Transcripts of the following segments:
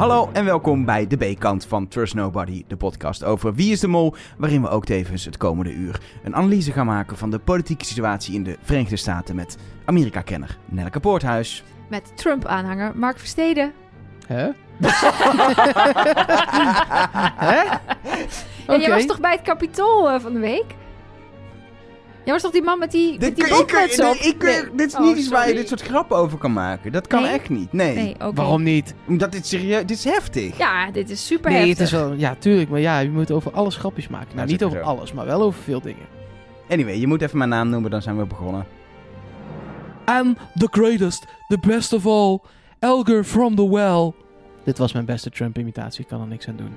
Hallo en welkom bij de B-kant van Trust Nobody, de podcast over Wie is de Mol, waarin we ook tevens het komende uur een analyse gaan maken van de politieke situatie in de Verenigde Staten met Amerika-kenner Nelleke Poorthuis. Met Trump-aanhanger Mark Versteden. Hè? Hè? Oké. jij was toch bij het Capitool eh, van de week? Jij was toch die man met die, met die botmuts op? ik, Nee. dit is Oh, niet iets waar je dit soort grappen over kan maken. Dat kan Nee? echt niet. Nee. Nee, oké. Waarom niet? Omdat dit serieus, dit is heftig. Ja, dit is super Nee, heftig. het is wel... Ja, tuurlijk. Maar ja, je moet over alles grapjes maken. Nou, is niet over zo. alles, maar wel over veel dingen. Anyway, je moet even mijn naam noemen, dan zijn we begonnen. And the greatest, the best of all, Elger from the well. Dit was mijn beste Trump-imitatie. Ik kan er niks aan doen.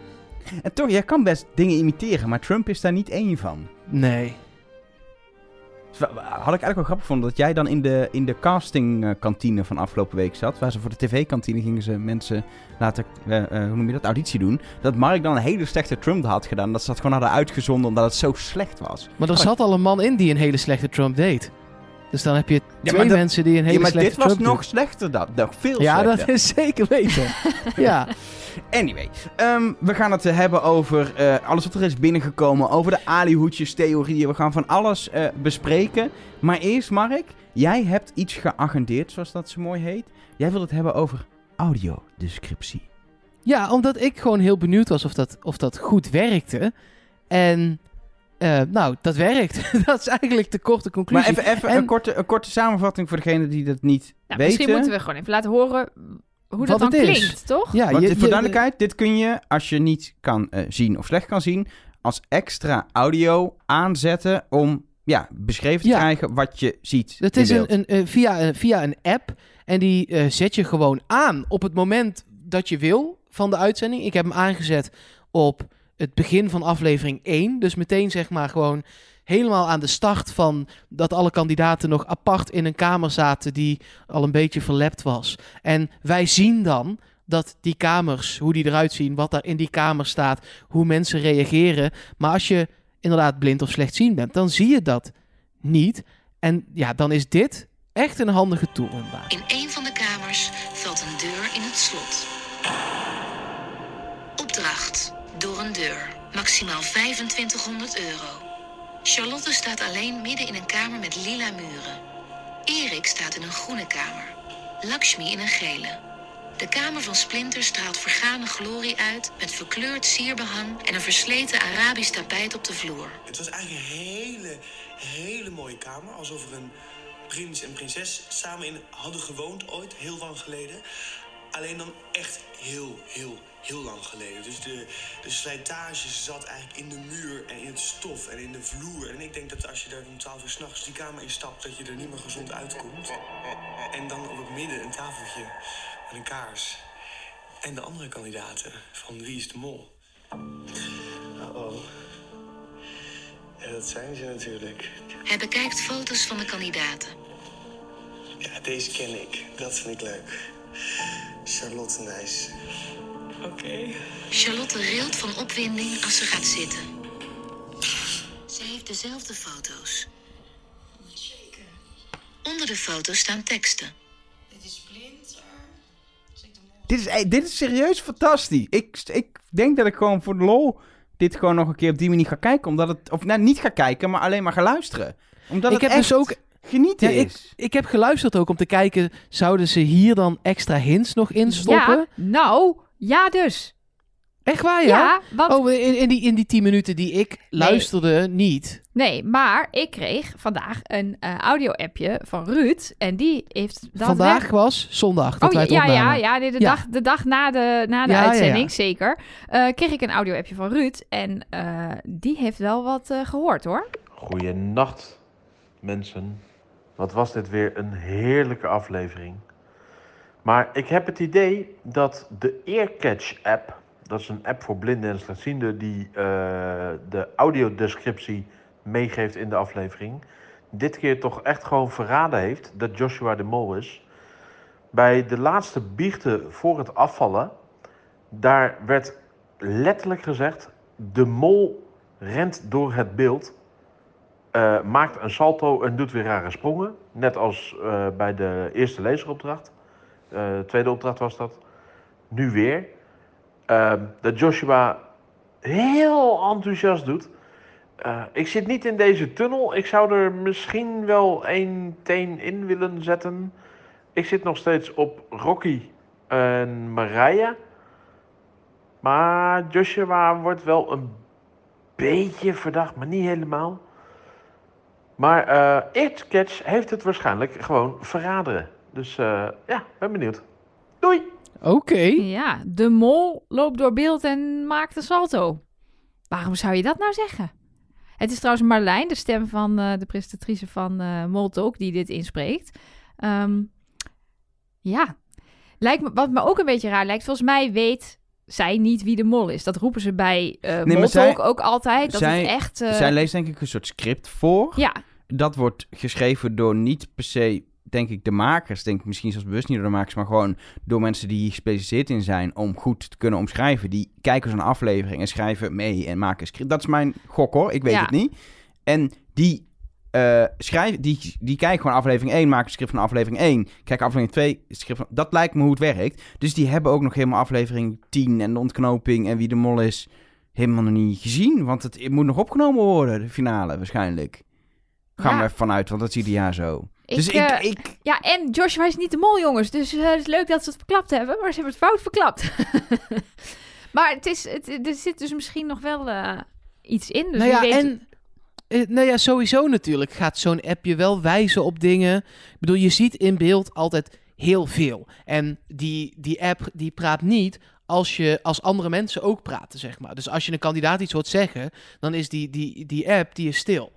En toch, jij kan best dingen imiteren, maar Trump is daar niet één van. Nee. Dus Had ik eigenlijk wel grappig gevonden dat jij dan in de, in de castingkantine van afgelopen week zat. Waar ze voor de tv-kantine gingen ze mensen laten, eh, eh, hoe noem je dat, auditie doen. Dat Mark dan een hele slechte Trump had gedaan. Dat ze dat gewoon hadden uitgezonden omdat het zo slecht was. Maar er Oh. zat al een man in die een hele slechte Trump deed. Dus dan heb je twee dat- mensen die een hele Ja, maar slechte dit was Trump nog slechter dan. Nog veel Ja, slechter. dat is zeker weten. ja. Anyway, ehm, we gaan het hebben over eh, alles wat er is binnengekomen. Over de alihoedjes-theorieën. We gaan van alles eh, bespreken. Maar eerst, Mark, jij hebt iets geagendeerd, zoals dat zo mooi heet. Jij wilt het hebben over audiodescriptie. Ja, omdat ik gewoon heel benieuwd was of dat, of dat goed werkte. En eh, nou, dat werkt. dat is eigenlijk de korte conclusie. Maar even, even En- een, korte, een korte samenvatting voor degenen die dat niet Nou, weten. misschien moeten we gewoon even laten horen hoe dat Wat dan het is. klinkt, toch? ja, Want je- voor je- duidelijkheid, dit kun je, als je niet kan eh, zien of slecht kan zien, als extra audio aanzetten om ja, beschreven te Ja. krijgen wat je ziet. Het in is beeld. een, een, eh, via, een- via een app. En die eh, zet je gewoon aan op het moment dat je wil van de uitzending. Ik heb hem aangezet op het begin van aflevering 1. Dus meteen zeg maar gewoon helemaal aan de start van dat alle kandidaten nog apart in een kamer zaten die al een beetje verlept was. En wij zien dan dat die kamers, hoe die eruit zien, wat daar in die kamer staat, hoe mensen reageren. Maar als je inderdaad blind of slechtziend bent, dan zie je dat niet. En ja, dan is dit echt een handige tool. In een van de kamers valt een deur in het slot. Opdracht. Door een deur. Maximaal 2500 euro. Charlotte staat alleen midden in een kamer met lila muren. Erik staat in een groene kamer. Lakshmi in een gele. De kamer van Splinter straalt vergane glorie uit met verkleurd sierbehang en een versleten Arabisch tapijt op de vloer. Het was eigenlijk een hele, hele mooie kamer. Alsof er een prins en prinses samen in hadden gewoond ooit, heel lang geleden. Alleen dan echt heel, heel, heel lang geleden. Dus de, de slijtage zat eigenlijk in de muur en in het stof en in de vloer. En ik denk dat als je daar om 12 uur s'nachts die kamer instapt, dat je er niet meer gezond uitkomt. En dan op het midden een tafeltje met een kaars. En de andere kandidaten van Wie is de Mol. Uh-oh. Ja, dat zijn ze natuurlijk. Hij bekijkt foto's van de kandidaten. Ja, deze ken ik. Dat vind ik leuk. Charlotte Nijs. Oké. Charlotte rilt van opwinding als ze gaat zitten. Ze heeft dezelfde foto's. Onder de foto's staan teksten. Dit is, eh, dit is serieus fantastisch. Ik, ik denk dat ik gewoon voor de lol dit gewoon nog een keer op die manier ga kijken. Omdat het, of nou, niet ga kijken, maar alleen maar ga luisteren. Omdat Ik het heb dus echt ook- genieten Ja, ik, is. ik heb geluisterd ook om te kijken, zouden ze hier dan extra hints nog in stoppen? Ja, nou, ja dus. Echt waar, Ja, ja? want... Oh, in, in, die, in die tien minuten die ik luisterde, niet. Nee, maar ik kreeg vandaag een eh, audio-appje van Ruud. En die heeft... dat Vandaag weg- was zondag, dat Oh wij ja, het ja, ja, ja nee, de, Ja. Dag, de dag na de, na de Ja, uitzending, ja. zeker. eh, kreeg ik een audio-appje van Ruud. En eh, die heeft wel wat eh, gehoord hoor. Goeienacht, mensen. Wat was dit weer een heerlijke aflevering. Maar ik heb het idee dat de Earcatch-app, dat is een app voor blinden en slechtzienden die eh, de audiodescriptie meegeeft in de aflevering, dit keer toch echt gewoon verraden heeft dat Joshua de Mol is. Bij de laatste biechten voor het afvallen, daar werd letterlijk gezegd, de mol rent door het beeld eh, maakt een salto en doet weer rare sprongen. Net als eh, bij de eerste lezeropdracht. Eh, tweede opdracht was dat. Nu weer. eh, dat Joshua heel enthousiast doet. Eh, ik zit niet in deze tunnel. Ik zou er misschien wel één teen in willen zetten. Ik zit nog steeds op Rocky en Marije. Maar Joshua wordt wel een beetje verdacht, maar niet helemaal. Maar Catch heeft het waarschijnlijk gewoon verraderen. Dus eh, ja, ben benieuwd. Doei! Oké. Ja, de mol loopt door beeld en maakt een salto. Waarom zou je dat nou zeggen? Het is trouwens Marlijn, de stem van eh, de presentatrice van eh Moltalk, die dit inspreekt. Ehm, ja, lijkt me, wat me ook een beetje raar lijkt, volgens mij weet zij niet wie de mol is. Dat roepen ze bij eh zij- ook altijd. Dat zij- het echt... eh, Zij leest denk ik een soort script voor. ja, Dat wordt geschreven door niet per se, denk ik, de makers. Denk ik misschien zelfs bewust niet door de makers, maar gewoon door mensen die hier gespecialiseerd in zijn om goed te kunnen omschrijven. Die kijken zo'n aflevering en schrijven mee en maken script. Dat is mijn gok hoor, ik weet Ja. het niet. En die schrijven, die, die kijken gewoon aflevering 1, maken script van aflevering 1. Kijken aflevering 2, script van... Dat lijkt me hoe het werkt. Dus die hebben ook nog helemaal aflevering 10 en de ontknoping en wie de mol is helemaal nog niet gezien. Want het, het moet nog opgenomen worden, de finale waarschijnlijk. Gaan Ja. we even vanuit, want dat zie je ja zo. Ik, dus ik, eh, ik, ja, en Joshua is niet de mol, jongens. Dus eh, het is leuk dat ze het verklapt hebben, maar ze hebben het fout verklapt. maar het is, het, er zit dus misschien nog wel eh, iets in. Dus nou ja, weet- en nou ja, sowieso natuurlijk gaat zo'n app je wel wijzen op dingen. Ik bedoel, je ziet in beeld altijd heel veel. En die, die app die praat niet als, je, als andere mensen ook praten, zeg maar. Dus als je een kandidaat iets hoort zeggen, dan is die, die, die app die is stil.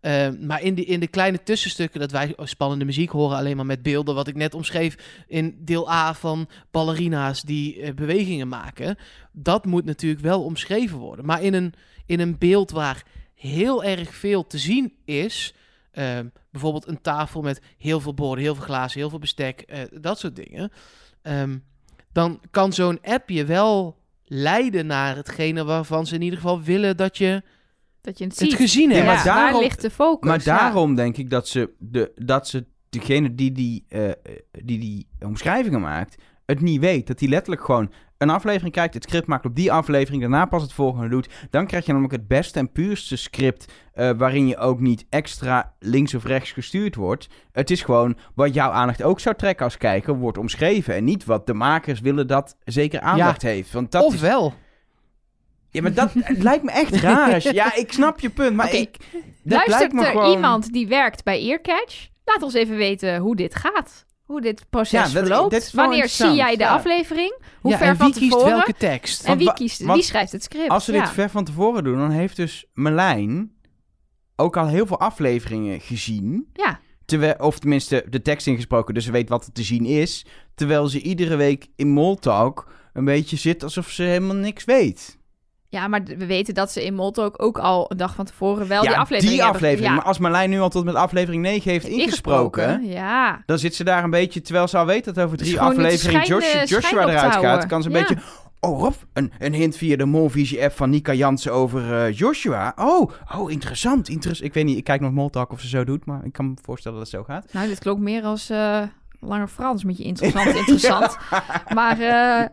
Eh, maar in de, in de kleine tussenstukken dat wij spannende muziek horen, alleen maar met beelden, wat ik net omschreef in deel A van ballerina's die eh, bewegingen maken, dat moet natuurlijk wel omschreven worden. Maar in een, in een beeld waar heel erg veel te zien is, eh, bijvoorbeeld een tafel met heel veel borden, heel veel glazen, heel veel bestek, eh, dat soort dingen, ehm, dan kan zo'n app je wel leiden naar hetgene waarvan ze in ieder geval willen dat je dat je het het ziet. gezien hebt. Ja, maar Ja, daarom- waar ligt de focus? maar Ja. daarom denk ik dat ze, de, dat ze degene die die, eh, die die omschrijvingen maakt, het niet weet. Dat hij letterlijk gewoon een aflevering kijkt, het script maakt op die aflevering, daarna pas het volgende doet. Dan krijg je namelijk het beste en puurste script, eh, waarin je ook niet extra links of rechts gestuurd wordt. Het is gewoon wat jouw aandacht ook zou trekken als kijker, wordt omschreven. En niet wat de makers willen dat zeker aandacht heeft. Want dat is... Ja, maar dat het lijkt me echt raar. Als je- ja, ik snap je punt, maar ik... Dat lijkt Luistert me er gewoon... iemand die werkt bij Earcatch? Laat ons even weten hoe dit gaat. Hoe dit proces Ja, dat- verloopt. dat Wanneer zie jij de ja. aflevering? Hoe ja, ver en van wie kiest tevoren? welke tekst? En wie, kiest, wie schrijft het script? Als ze dit ver van tevoren doen, dan heeft dus Merlijn ook al heel veel afleveringen gezien. Ja. Terwijl, of tenminste de tekst ingesproken, dus ze weet wat er te zien is. Terwijl ze iedere week in Moltalk een beetje zit alsof ze helemaal niks weet. Ja, maar we weten dat ze in Moltalk ook al een dag van tevoren wel ja, die aflevering die hebben- aflevering. ja, Maar als Merlijn nu al tot met aflevering 9 heeft ingesproken... Ja. dan zit ze daar een beetje, terwijl ze al weet dat over drie afleveringen Joshua, eruit gaat, kan ze een beetje... Oh Rob, een, een hint via de Molvisie-app van Nika Jansen over eh, Joshua. Oh, oh, interessant, interessant. Ik weet niet, ik kijk nog Moltalk of ze zo doet, maar ik kan me voorstellen dat het zo gaat. Nou, dit klonk meer als eh Lange Frans met je interessant, interessant. Maar eh,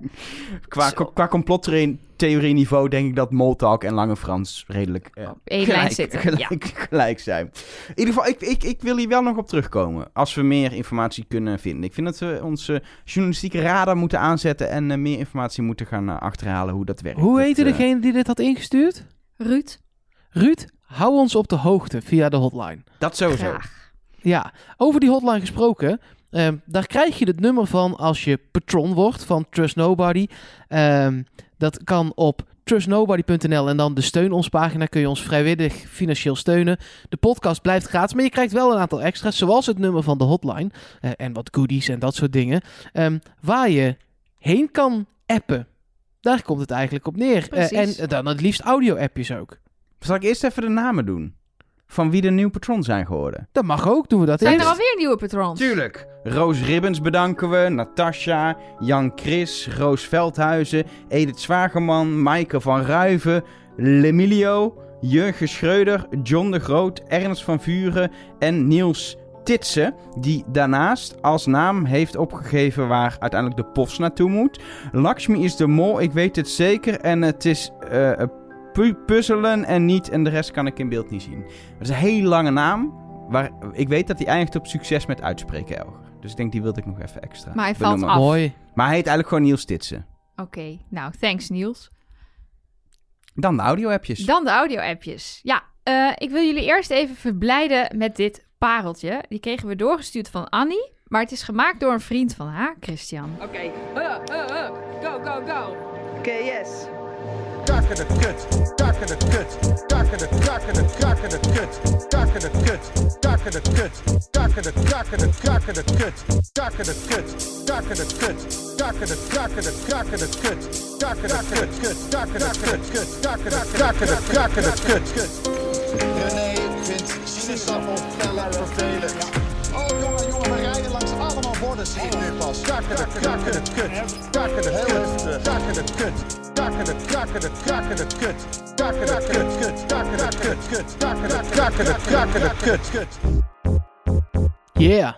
Qua, Zo. qua complottheorie niveau denk ik dat Moltalk en Lange Frans redelijk eh, op één lijn zitten. Ja. gelijk, gelijk zijn. In ieder geval, ik, ik, ik wil hier wel nog op terugkomen. Als we meer informatie kunnen vinden. Ik vind dat we onze journalistieke radar moeten aanzetten en eh, meer informatie moeten gaan achterhalen hoe dat werkt. Hoe heette degene die dit had ingestuurd? Ruud, Ruud, hou ons op de hoogte via de hotline. Dat sowieso. graag. Ja, over die hotline gesproken. Ehm, daar krijg je het nummer van als je patron wordt van Trust Nobody. Ehm, dat kan op trustnobody.nl en dan de steun ons pagina kun je ons vrijwillig financieel steunen. De podcast blijft gratis, maar je krijgt wel een aantal extra's, zoals het nummer van de hotline eh, en wat goodies en dat soort dingen, ehm, waar je heen kan appen. Daar komt het eigenlijk op neer. Eh, en dan het liefst audio-appjes ook. Zal ik eerst even de namen doen? Van wie de nieuwe patron zijn geworden. Dat mag ook, doen we dat Zijn er alweer nieuwe patrons? Tuurlijk. Roos Ribbens bedanken we. Natasja, Jan Chris, Roos Veldhuizen, Edith Zwageman, Maaike van Ruiven, Lemilio, Jurgen Schreuder, John de Groot, Ernst van Vuren en Niels Titse, die daarnaast als naam heeft opgegeven waar uiteindelijk de post naartoe moet. Lakshmi is de mol, ik weet het zeker. En het is eh, pu- puzzelen en niet, en de rest kan ik in beeld niet zien. Het is een hele lange naam, waar ik weet dat hij eindigt op succes met uitspreken, Elger. Dus ik denk, die wilde ik nog even extra Maar hij valt af. Mooi. Maar hij heet eigenlijk gewoon Niels Titsen. Oké, nou, thanks Niels. Dan de audio-appjes. Dan de audio-appjes. Ja, eh, ik wil jullie eerst even verblijden met dit pareltje. Die kregen we doorgestuurd van Annie, maar het is gemaakt door een vriend van haar, Christian. Oké, uh, uh, uh. go, go, go. Oké, yes. Kakken de kut, kakken de kut, kakken de kakken de kakken de kut, kakken de kut, kakken de kut, kakken de kakken de kakken de kut, kakken de kut, kakken de kut, kakken de kakken de kakken de kut, kakken de kut, kut, kakken de kut, kut, kakken de kakken de kakken de kut, kut. René vindt sinaasappel pellen vervelend. Oh jongen, jongen, we rijden langs zie ik nu pas. Kakken de kakken de kut, kakken de kut, kakken de kut. Kakken de kakken de kakken de kut. Kakken de kut, kut, kakken de kut, kut. Kakken de kakken de kakken de kut, kut. Yeah.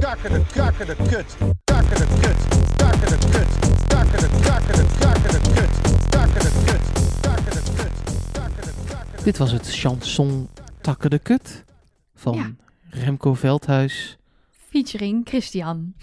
Kakken de kakken de kut. Kakken de kut. Kakken de kut. Kakken de kakken de kakken de kut. Kakken de kut. Kakken de kut. Kakken de kakken de Dit was het chanson Takken de Kut van Ja. Remco Veldhuis. Featuring Christian.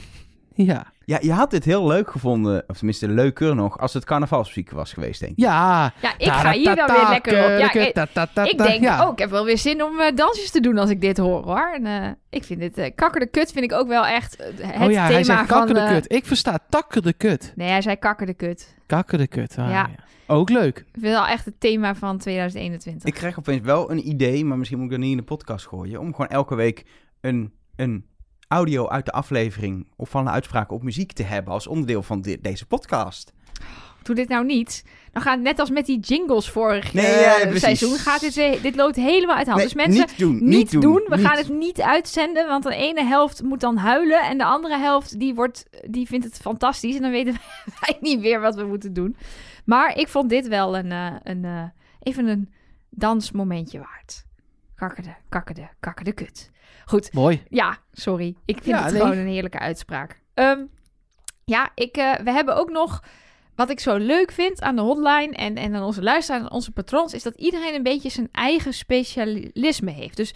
Ja. Ja, je had dit heel leuk gevonden, of tenminste leuker nog, als het carnavalsmuziek was geweest, denk ik. Ja. Ja, ik ga hier dan weer lekker op. Ja, ik, ik denk, ja. oh, ik heb wel weer zin om eh, dansjes te doen als ik dit hoor, hoor. En, eh, ik vind dit, eh kakker de kut vind ik ook wel echt het oh ja, thema hij zei kakken van... de eh, kut. Ik versta takken de kut. Nee, hij zei kakker de kut. Kakken de kut. Ah, Ja. ja. Ook leuk. Ik vind wel echt het thema van 2021. Ik krijg opeens wel een idee, maar misschien moet ik dat niet in de podcast gooien, om gewoon elke week een, een audio uit de aflevering of van de uitspraken op muziek te hebben als onderdeel van deze podcast. Doe dit nou niet. Dan gaat het net als met die jingles vorig Nee, eh, ja, seizoen. Gaat dit, weer- dit loopt helemaal uit de hand. Nee, dus mensen, niet doen, niet niet doen, doen. We niet. gaan het niet uitzenden, want de ene helft moet dan huilen en de andere helft die, wordt, die vindt het fantastisch. En dan weten wij niet meer wat we moeten doen. Maar ik vond dit wel een, eh, een, eh, even een dansmomentje waard. Kakkerde, kakkerde, kakkerde kut. Goed, Mooi. ja, sorry. Ik vind Ja, het nee. gewoon een heerlijke uitspraak. Ehm, ja, ik, eh, we hebben ook nog... Wat ik zo leuk vind aan de hotline en, en aan onze luisteraars en onze patrons... is dat iedereen een beetje zijn eigen specialisme heeft. Dus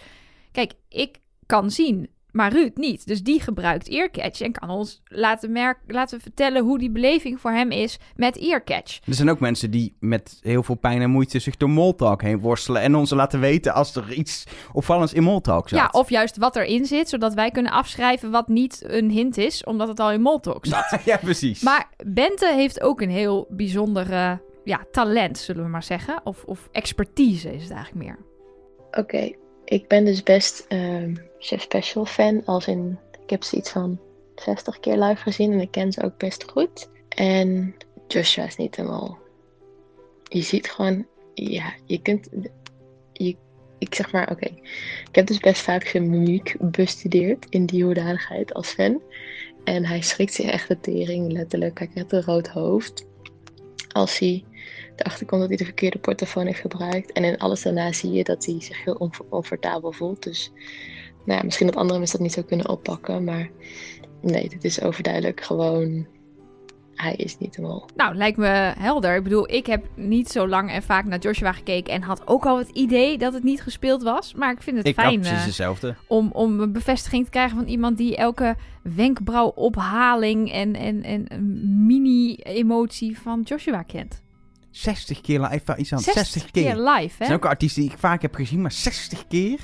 kijk, ik kan zien, maar Ruud niet. Dus die gebruikt earcatch en kan ons laten, merk, laten vertellen... hoe die beleving voor hem is met earcatch. Er zijn ook mensen die met heel veel pijn en moeite zich door Moltalk heen worstelen en ons laten weten als er iets opvallends in Moltalk zat. Ja, of juist wat erin zit, zodat wij kunnen afschrijven wat niet een hint is... omdat het al in Moltalk zat. ja, precies. Maar Bente heeft ook een heel bijzonder eh, ja, talent, zullen we maar zeggen. Of, of expertise is het eigenlijk meer. Oké, ik ben dus best ehm, Chef Special fan. Als in, ik heb ze iets van 60 keer live gezien en ik ken ze ook best goed. En Joshua is niet helemaal. Je ziet gewoon, ja, je kunt. Je, ik zeg maar, oké. Ik heb dus best vaak zijn mimiek bestudeerd in die hoedanigheid als fan. En hij schrikt zich echt de tering, letterlijk. Hij krijgt een rood hoofd. Als hij erachter komt dat hij de verkeerde portofoon heeft gebruikt. En in alles daarna zie je dat hij zich heel oncomfortabel voelt. Dus nou ja, misschien dat andere mensen dat niet zo kunnen oppakken. Maar nee, dit is overduidelijk gewoon... Hij is niet de mol. Nou, lijkt me helder. Ik bedoel, ik heb niet zo lang en vaak naar Joshua gekeken... en had ook al het idee dat het niet gespeeld was. Maar ik vind het ik fijn precies eh, hetzelfde. om, om een bevestiging te krijgen van iemand... die elke wenkbrauwophaling en, en, en een mini-emotie van Joshua kent. 60 keer live, iets aan 60, 60, keer keer. Er live, hè? zijn ook artiesten die ik vaak heb gezien, maar 60 keer?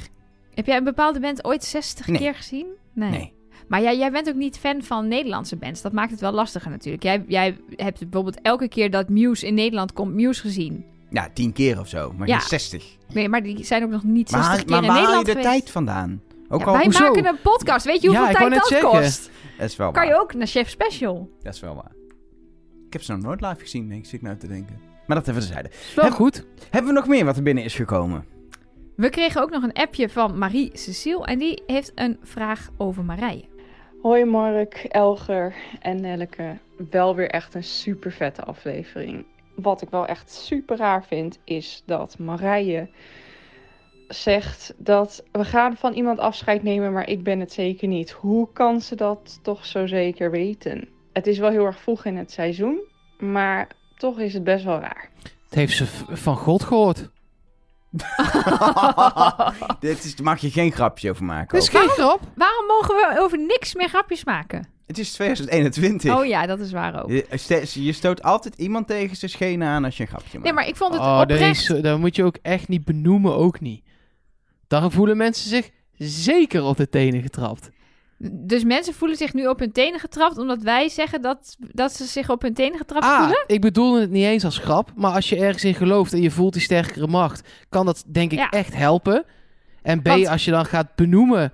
Heb jij een bepaalde band ooit 60 Nee. keer gezien? Nee. Maar jij, jij bent ook niet fan van Nederlandse bands. Dat maakt het wel lastiger natuurlijk. Jij, jij hebt bijvoorbeeld elke keer dat Muse in Nederland komt, Muse gezien. Ja, 10 keer of zo, maar Ja. geen 60. Nee, maar die zijn ook nog niet 60 Maar, keer maar in waar haal je Nederland de tijd vandaan? Ook Ja, al, wij hoezo? maken een podcast. Weet je hoeveel tijd dat zeggen. kost? dat is wel Kan waar. je ook naar Chef Special. Dat is wel waar. Ik heb ze nog nooit live gezien, denk ik, zit ik nou te denken. Maar dat even terzijde. Wel Heb- goed. Hebben we nog meer wat er binnen is gekomen? We kregen ook nog een appje van Marie Cecile. En die heeft een vraag over Marije. Hoi Mark, Elger en Nelleke. Wel weer echt een super vette aflevering. Wat ik wel echt super raar vind, is dat Marije zegt dat we gaan van iemand afscheid nemen, maar ik ben het zeker niet. Hoe kan ze dat toch zo zeker weten? Het is wel heel erg vroeg in het seizoen, maar toch is het best wel raar. Het heeft ze van God gehoord. Dit is, daar mag je geen grapje over maken. Ook. geen grap. Waarom mogen we over niks meer grapjes maken? Het is 2021. Oh ja, dat is waar ook. Je, ste- je stoot altijd iemand tegen zijn schenen aan als je een grapje maakt. Nee, maar ik vond het Oh, oprecht... is, dat moet je ook echt niet benoemen, ook niet. Dan voelen mensen zich zeker op de tenen getrapt. Dus mensen voelen zich nu op hun tenen getrapt... omdat wij zeggen dat, dat ze zich op hun tenen getrapt Ah, voelen? ik bedoel het niet eens als grap, maar als je ergens in gelooft en je voelt die sterkere macht, kan dat denk ik Ja. echt helpen. En B, Want- als je dan gaat benoemen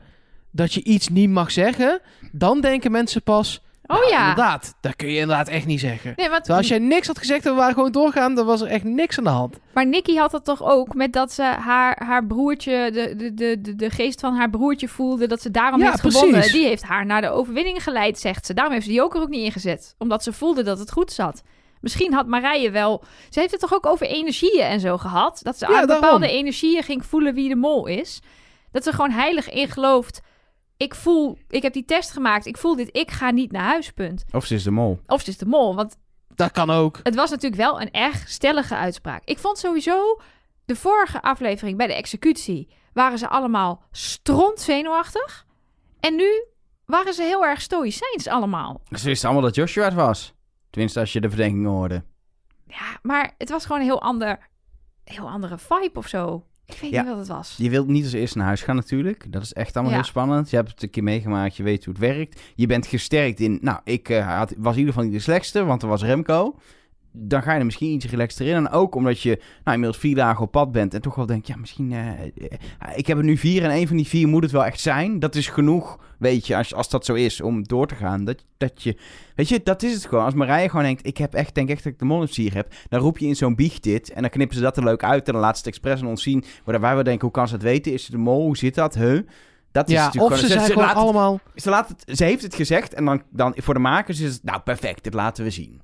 dat je iets niet mag zeggen, dan denken mensen pas, Oh nou, ja. inderdaad, dat kun je inderdaad echt niet zeggen. Nee, want, als jij niks had gezegd en we waren gewoon doorgaan, dan was er echt niks aan de hand. Maar Nikki had dat toch ook met dat ze haar, haar broertje, de, de, de, de, de geest van haar broertje voelde, dat ze daarom Ja, heeft gewonnen. Die heeft haar naar de overwinning geleid, zegt ze. Daarom heeft ze die ook er ook niet ingezet. Omdat ze voelde dat het goed zat. Misschien had Marije wel... Ze heeft het toch ook over energieën en zo gehad? Dat ze Ja, aan bepaalde daarom. energieën ging voelen wie de mol is. Dat ze gewoon heilig in gelooft. Ik voel... Ik heb die test gemaakt. Ik voel dit. Ik ga niet naar huis, punt. Of ze is de mol. Of ze is de mol. Want Dat kan ook. het was natuurlijk wel een erg stellige uitspraak. Ik vond sowieso de vorige aflevering bij de executie waren ze allemaal stront zenuwachtig. En nu waren ze heel erg stoïcijns allemaal. Ze wisten allemaal dat Joshua het was. Tenminste, als je de verdenkingen hoorde. Ja, maar het was gewoon een heel ander, heel andere vibe of zo. Ik weet Ja. niet wat het was. Je wilt niet als eerste naar huis gaan natuurlijk. Dat is echt allemaal Ja. heel spannend. Je hebt het een keer meegemaakt, je weet hoe het werkt. Je bent gesterkt in... Nou, ik eh, had, was in ieder geval niet de slechtste, want er was Remco. Dan ga je er misschien iets relaxter in. En ook omdat je nou, inmiddels vier dagen op pad bent en toch wel denkt... Ja, misschien... eh, eh, ik heb er nu vier en één van die vier moet het wel echt zijn. Dat is genoeg, weet je, als, als dat zo is, om door te gaan. Dat, dat je... Weet je, dat is het gewoon. Als Marije gewoon denkt, ik heb echt, denk echt dat ik de mollensier heb. Dan roep je in zo'n biecht dit. En dan knippen ze dat er leuk uit. En dan laat ze het expres aan ons zien. Waar wij denken, hoe kan ze het weten? Is ze de mol? Hoe zit dat? Huh? Dat is Ja, natuurlijk of ze gewoon... zijn gewoon laat het- allemaal... ze, laat het, ze heeft het gezegd. En dan, dan voor de makers is het, nou perfect, dit laten we zien.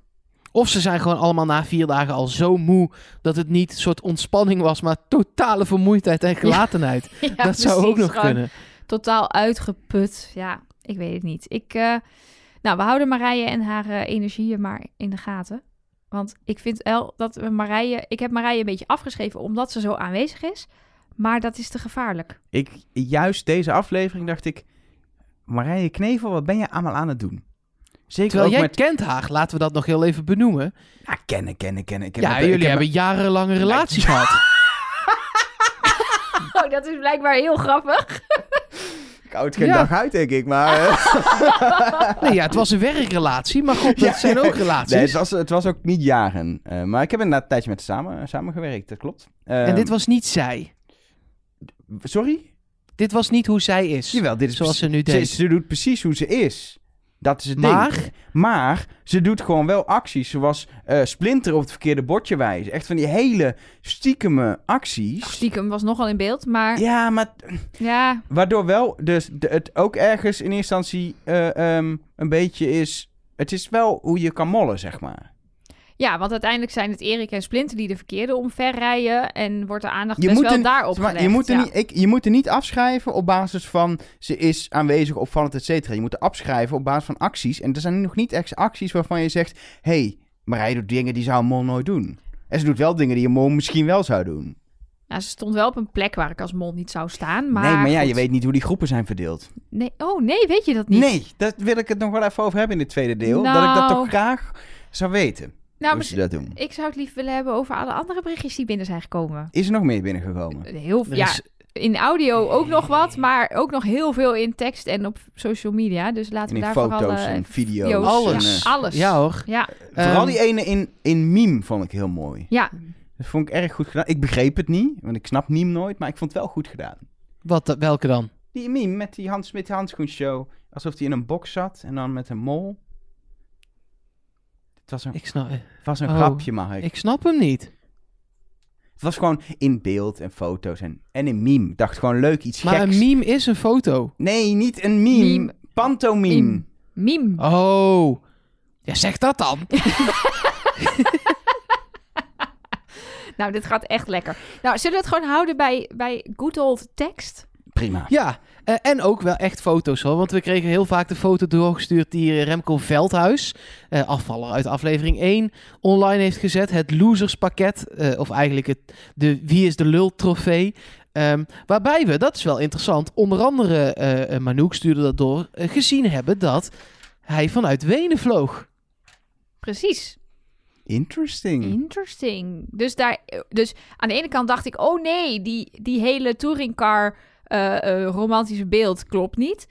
Of ze zijn gewoon allemaal na vier dagen al zo moe dat het niet een soort ontspanning was, maar totale vermoeidheid en gelatenheid. Ja, dat zou ook nog gewoon kunnen. Totaal uitgeput. Ja, ik weet het niet. Ik, eh, nou, we houden Marije en haar eh, energieën maar in de gaten. Want ik vind wel dat we Marije... Ik heb Marije een beetje afgeschreven omdat ze zo aanwezig is. Maar dat is te gevaarlijk. Ik, juist deze aflevering dacht ik... Marije Knevel, wat ben je allemaal aan het doen? Zeker Terwijl ook jij met... kent haar, laten we dat nog heel even benoemen. Ja, kennen, kennen, kennen. Ik heb Ja, met- ik jullie heb hebben jarenlang een relatie gehad. Oh, dat is blijkbaar heel grappig. Geen Ja. dag uit, denk ik. Maar... eh, Nee, ja, het was een werkrelatie, maar god, dat Ja. zijn ook relaties. Nee, het was, het was ook niet jaren. Eh, maar ik heb inderdaad een tijdje met haar samen, samengewerkt, dat klopt. En Ehm, dit was niet zij. Sorry? Dit was niet hoe zij is. Jawel, dit is Zoals ze nu deed. Ze, ze doet precies hoe ze is. Dat is het Maar? ding. Maar ze doet gewoon wel acties zoals eh, Splinter op het verkeerde bordje wijzen. Echt van die hele stiekeme acties. Stiekem was nogal in beeld, maar Ja, maar ja, waardoor wel dus de, het ook ergens in eerste instantie eh, ehm, een beetje is... Het is wel hoe je kan mollen, zeg maar. Ja, want uiteindelijk zijn het Erik en Splinter die de verkeerde omverrijden. En wordt de aandacht Je best moet wel er- daarop Zeg maar, gelegd. je, moet er ja. niet, ik, je moet er niet afschrijven op basis van ze is aanwezig, opvallend, et cetera. Je moet er afschrijven op basis van acties. En er zijn nog niet echt acties waarvan je zegt... Hé, hey, Marije doet dingen die zou een mol nooit doen. En ze doet wel dingen die een mol misschien wel zou doen. Ja, ze stond wel op een plek waar ik als mol niet zou staan. Maar nee, maar ja, goed. je weet niet hoe die groepen zijn verdeeld. Nee, oh nee, weet je dat niet? Nee, daar wil ik het nog wel even over hebben in dit tweede deel. Dat ik dat Nou. toch graag zou weten. Nou, hoe ze maar dat doen. ik zou het lief willen hebben over alle andere berichtjes die binnen zijn gekomen. Is er nog meer binnengekomen? Heel, Er ja, in audio ook nog wat, maar ook nog heel veel in tekst en op social media. Dus laten En we daar foto's vooral... eh, en video's. video's, Alles. Ja, alles. Ja hoor. Ja, Vooral Ehm, die ene in, in meme vond ik heel mooi. ja. Dat vond ik erg goed gedaan. Ik begreep het niet, want ik snap meme nooit, maar ik vond het wel goed gedaan. Wat, welke dan? Die meme met die Hans met die handschoenshow. Alsof hij in een box zat en dan met een mol. Het was een, Ik snap, het was een Oh, grapje, Mark. ik snap hem niet. Het was gewoon in beeld en foto's en, en een meme. Ik dacht gewoon leuk, iets Maar geks. een meme is een foto. Nee, niet een meme. Meme. Pantomime. Meme. Meme. Oh. Ja, zeg dat dan. Nou, dit gaat echt lekker. Nou, zullen we het gewoon houden bij, bij good old tekst? Prima. Ja, eh, en ook wel echt foto's hoor. Want we kregen heel vaak de foto doorgestuurd die eh, Remco Veldhuis, eh, afvaller uit aflevering 1, online heeft gezet. Het loserspakket, eh, of eigenlijk het, de Wie is de Lul trofee. Ehm, waarbij we, dat is wel interessant, onder andere Manouk stuurde dat door, gezien hebben dat hij vanuit Wenen vloog. Precies. Interesting. Interesting. Dus, daar, dus aan de ene kant dacht ik, oh nee, die, die hele touringcar eh, eh, romantische beeld klopt niet.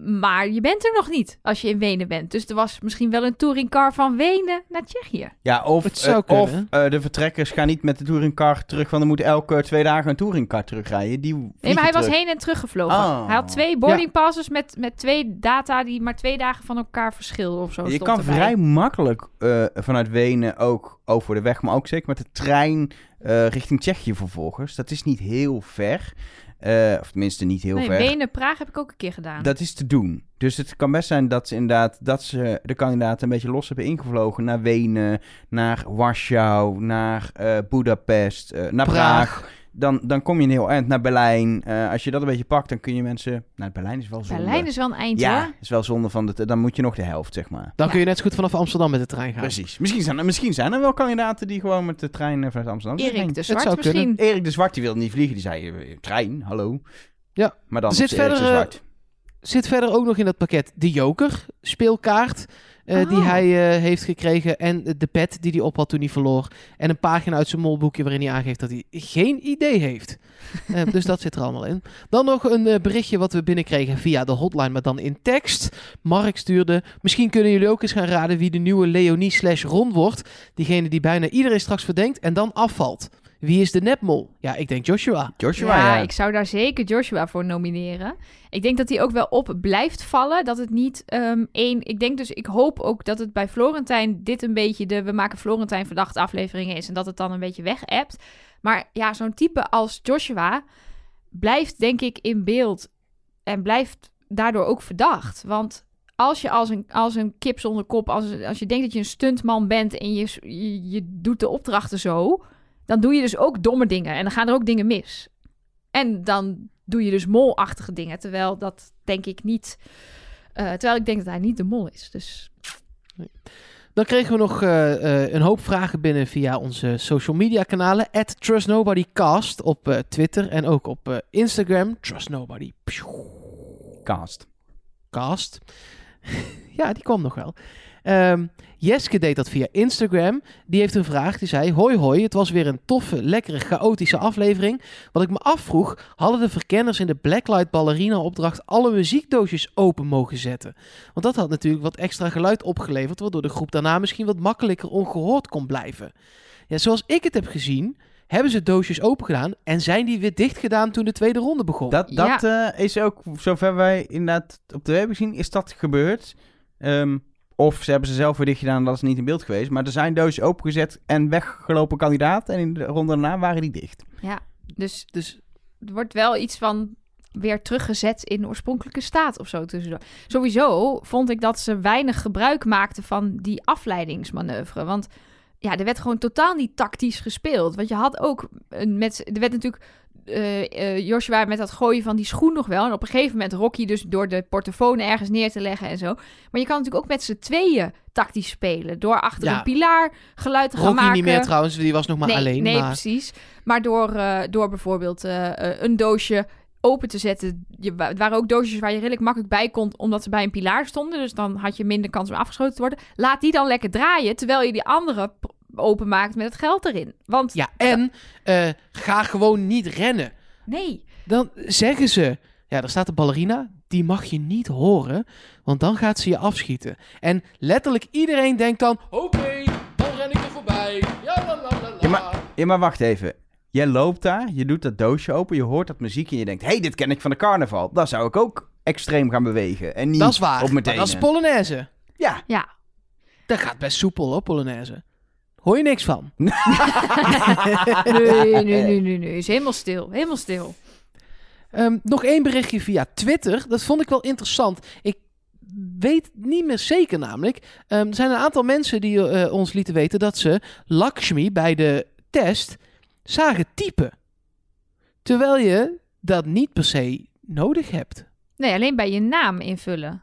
Maar je bent er nog niet als je in Wenen bent. Dus er was misschien wel een touringcar van Wenen naar Tsjechië. Ja, of, Het zou eh, of eh, de vertrekkers gaan niet met de touringcar terug, want dan moet elke twee dagen een touringcar terugrijden. Die Nee, maar hij was heen en terug gevlogen. Oh. Hij had twee boarding passes met, met twee data die maar twee dagen van elkaar verschilden of zo. Je kan erbij. vrij makkelijk eh, vanuit Wenen ook over de weg, maar ook zeker met de trein eh, richting Tsjechië vervolgens. Dat is niet heel ver. Eh, of tenminste niet heel Nee, ver. Wenen-Praag heb ik ook een keer gedaan. Dat is te doen. Dus het kan best zijn dat ze inderdaad dat ze de kandidaten een beetje los hebben ingevlogen naar Wenen, naar Warschau, naar eh Budapest, eh, naar Praag. Praag. Dan, dan kom je een heel eind naar Berlijn. Eh, als je dat een beetje pakt, dan kun je mensen. Nou, Berlijn is wel zonde. Berlijn is wel een eind ja, hoor. is wel zonde van de. Dan moet je nog de helft, zeg maar. Dan Ja. kun je net zo goed vanaf Amsterdam met de trein gaan. Precies. Misschien zijn, er, misschien zijn er wel kandidaten die gewoon met de trein eh, vanuit Amsterdam zijn. Erik de zou Zwart kunnen. misschien. Erik de Zwart die wilde niet vliegen. Die zei: eh, trein, hallo. Ja. Maar dan zit is Erik de verder, eh, Zwart. Zit verder ook nog in dat pakket de Joker speelkaart. Eh, Die Oh. hij eh, heeft gekregen. En de pet die hij op had toen hij verloor. En een pagina uit zijn molboekje waarin hij aangeeft dat hij geen idee heeft. Eh, dus dat zit er allemaal in. Dan nog een berichtje wat we binnenkregen via de hotline, maar dan in tekst. Mark stuurde. Misschien kunnen jullie ook eens gaan raden wie de nieuwe Leonie slash Ron wordt. Diegene die bijna iedereen straks verdenkt en dan afvalt. Wie is de nepmol? Ja, ik denk Joshua. Joshua, ja, ja. ik zou daar zeker Joshua voor nomineren. Ik denk dat hij ook wel op blijft vallen. Dat het niet ehm, één... Ik denk dus, ik hoop ook dat het bij Florentijn dit een beetje de... We maken Florentijn verdachte afleveringen is. En dat het dan een beetje weg appt. Maar ja, zo'n type als Joshua blijft denk ik in beeld. En blijft daardoor ook verdacht. Want als je als een, als een kip zonder kop... Als, als je denkt dat je een stuntman bent en je, je, je doet de opdrachten zo... Dan doe je dus ook domme dingen. En dan gaan er ook dingen mis. En dan doe je dus molachtige dingen. Terwijl dat denk ik niet. eh, terwijl ik denk dat hij niet de mol is. Dus Dan kregen we nog eh, eh, een hoop vragen binnen via onze social media kanalen. At TrustNobodyCast op eh, Twitter en ook op eh, Instagram. Trustnobody. Cast. Cast. ja, die kwam nog wel. Ehm, Jeske deed dat via Instagram. Die heeft een vraag. Die zei: Hoi, hoi. Het was weer een toffe, lekkere, chaotische aflevering. Wat ik me afvroeg: hadden de verkenners in de Blacklight Ballerina opdracht alle muziekdoosjes open mogen zetten? Want dat had natuurlijk wat extra geluid opgeleverd. Waardoor de groep daarna misschien wat makkelijker ongehoord kon blijven. Ja, zoals ik het heb gezien. Hebben ze doosjes open gedaan en zijn die weer dicht gedaan toen de tweede ronde begon? Dat, dat eh, is ook, zover wij inderdaad op de web hebben gezien, is dat gebeurd. Ehm, of ze hebben ze zelf weer dicht gedaan en dat is niet in beeld geweest. Maar er zijn doosjes opengezet en weggelopen kandidaten. En in de ronde daarna waren die dicht. ja, dus, dus er wordt wel iets van weer teruggezet in de oorspronkelijke staat of zo tussendoor. Sowieso vond ik dat ze weinig gebruik maakten van die afleidingsmanoeuvre. Want ja, er werd gewoon totaal niet tactisch gespeeld. Want je had ook een met. Er werd natuurlijk. eh, Joshua met dat gooien van die schoen nog wel. En op een gegeven moment Rocky dus door de portofoon ergens neer te leggen en zo. Maar je kan natuurlijk ook met z'n tweeën tactisch spelen. Door achter Ja. een pilaar geluid te gaan Rocky maken. niet meer trouwens, die was nog maar nee, alleen. Nee, maar... precies. Maar door, eh, door bijvoorbeeld een doosje open te zetten. Je, het waren ook doosjes waar je redelijk makkelijk bij kon, omdat ze bij een pilaar stonden. Dus dan had je minder kans om afgeschoten te worden. Laat die dan lekker draaien, terwijl je die andere openmaakt met het geld erin. Want Ja, en eh, ga gewoon niet rennen. nee, Dan zeggen ze, ja, daar staat de ballerina, die mag je niet horen, want dan gaat ze je afschieten. En letterlijk iedereen denkt dan, oké, dan ren ik er voorbij. Ja, la, la, la, la. Ja, maar, ja, maar wacht even. Jij loopt daar, je doet dat doosje open, je hoort dat muziek en je denkt... hey, dit ken ik van de carnaval. Dan zou ik ook extreem gaan bewegen. En niet dat is waar, op maar dat is. Polonaise. Ja, ja. Dat gaat best soepel hoor, Polonaise. Hoor je niks van. Nee, nee, nee, nee, nee. Is helemaal stil. Helemaal stil. Ehm, nog één berichtje via Twitter. Dat vond ik wel interessant. Ik weet niet meer zeker namelijk. Ehm, er zijn een aantal mensen die eh, ons lieten weten dat ze Lakshmi bij de test zagen typen. Terwijl je dat niet per se nodig hebt. Nee, alleen bij je naam invullen.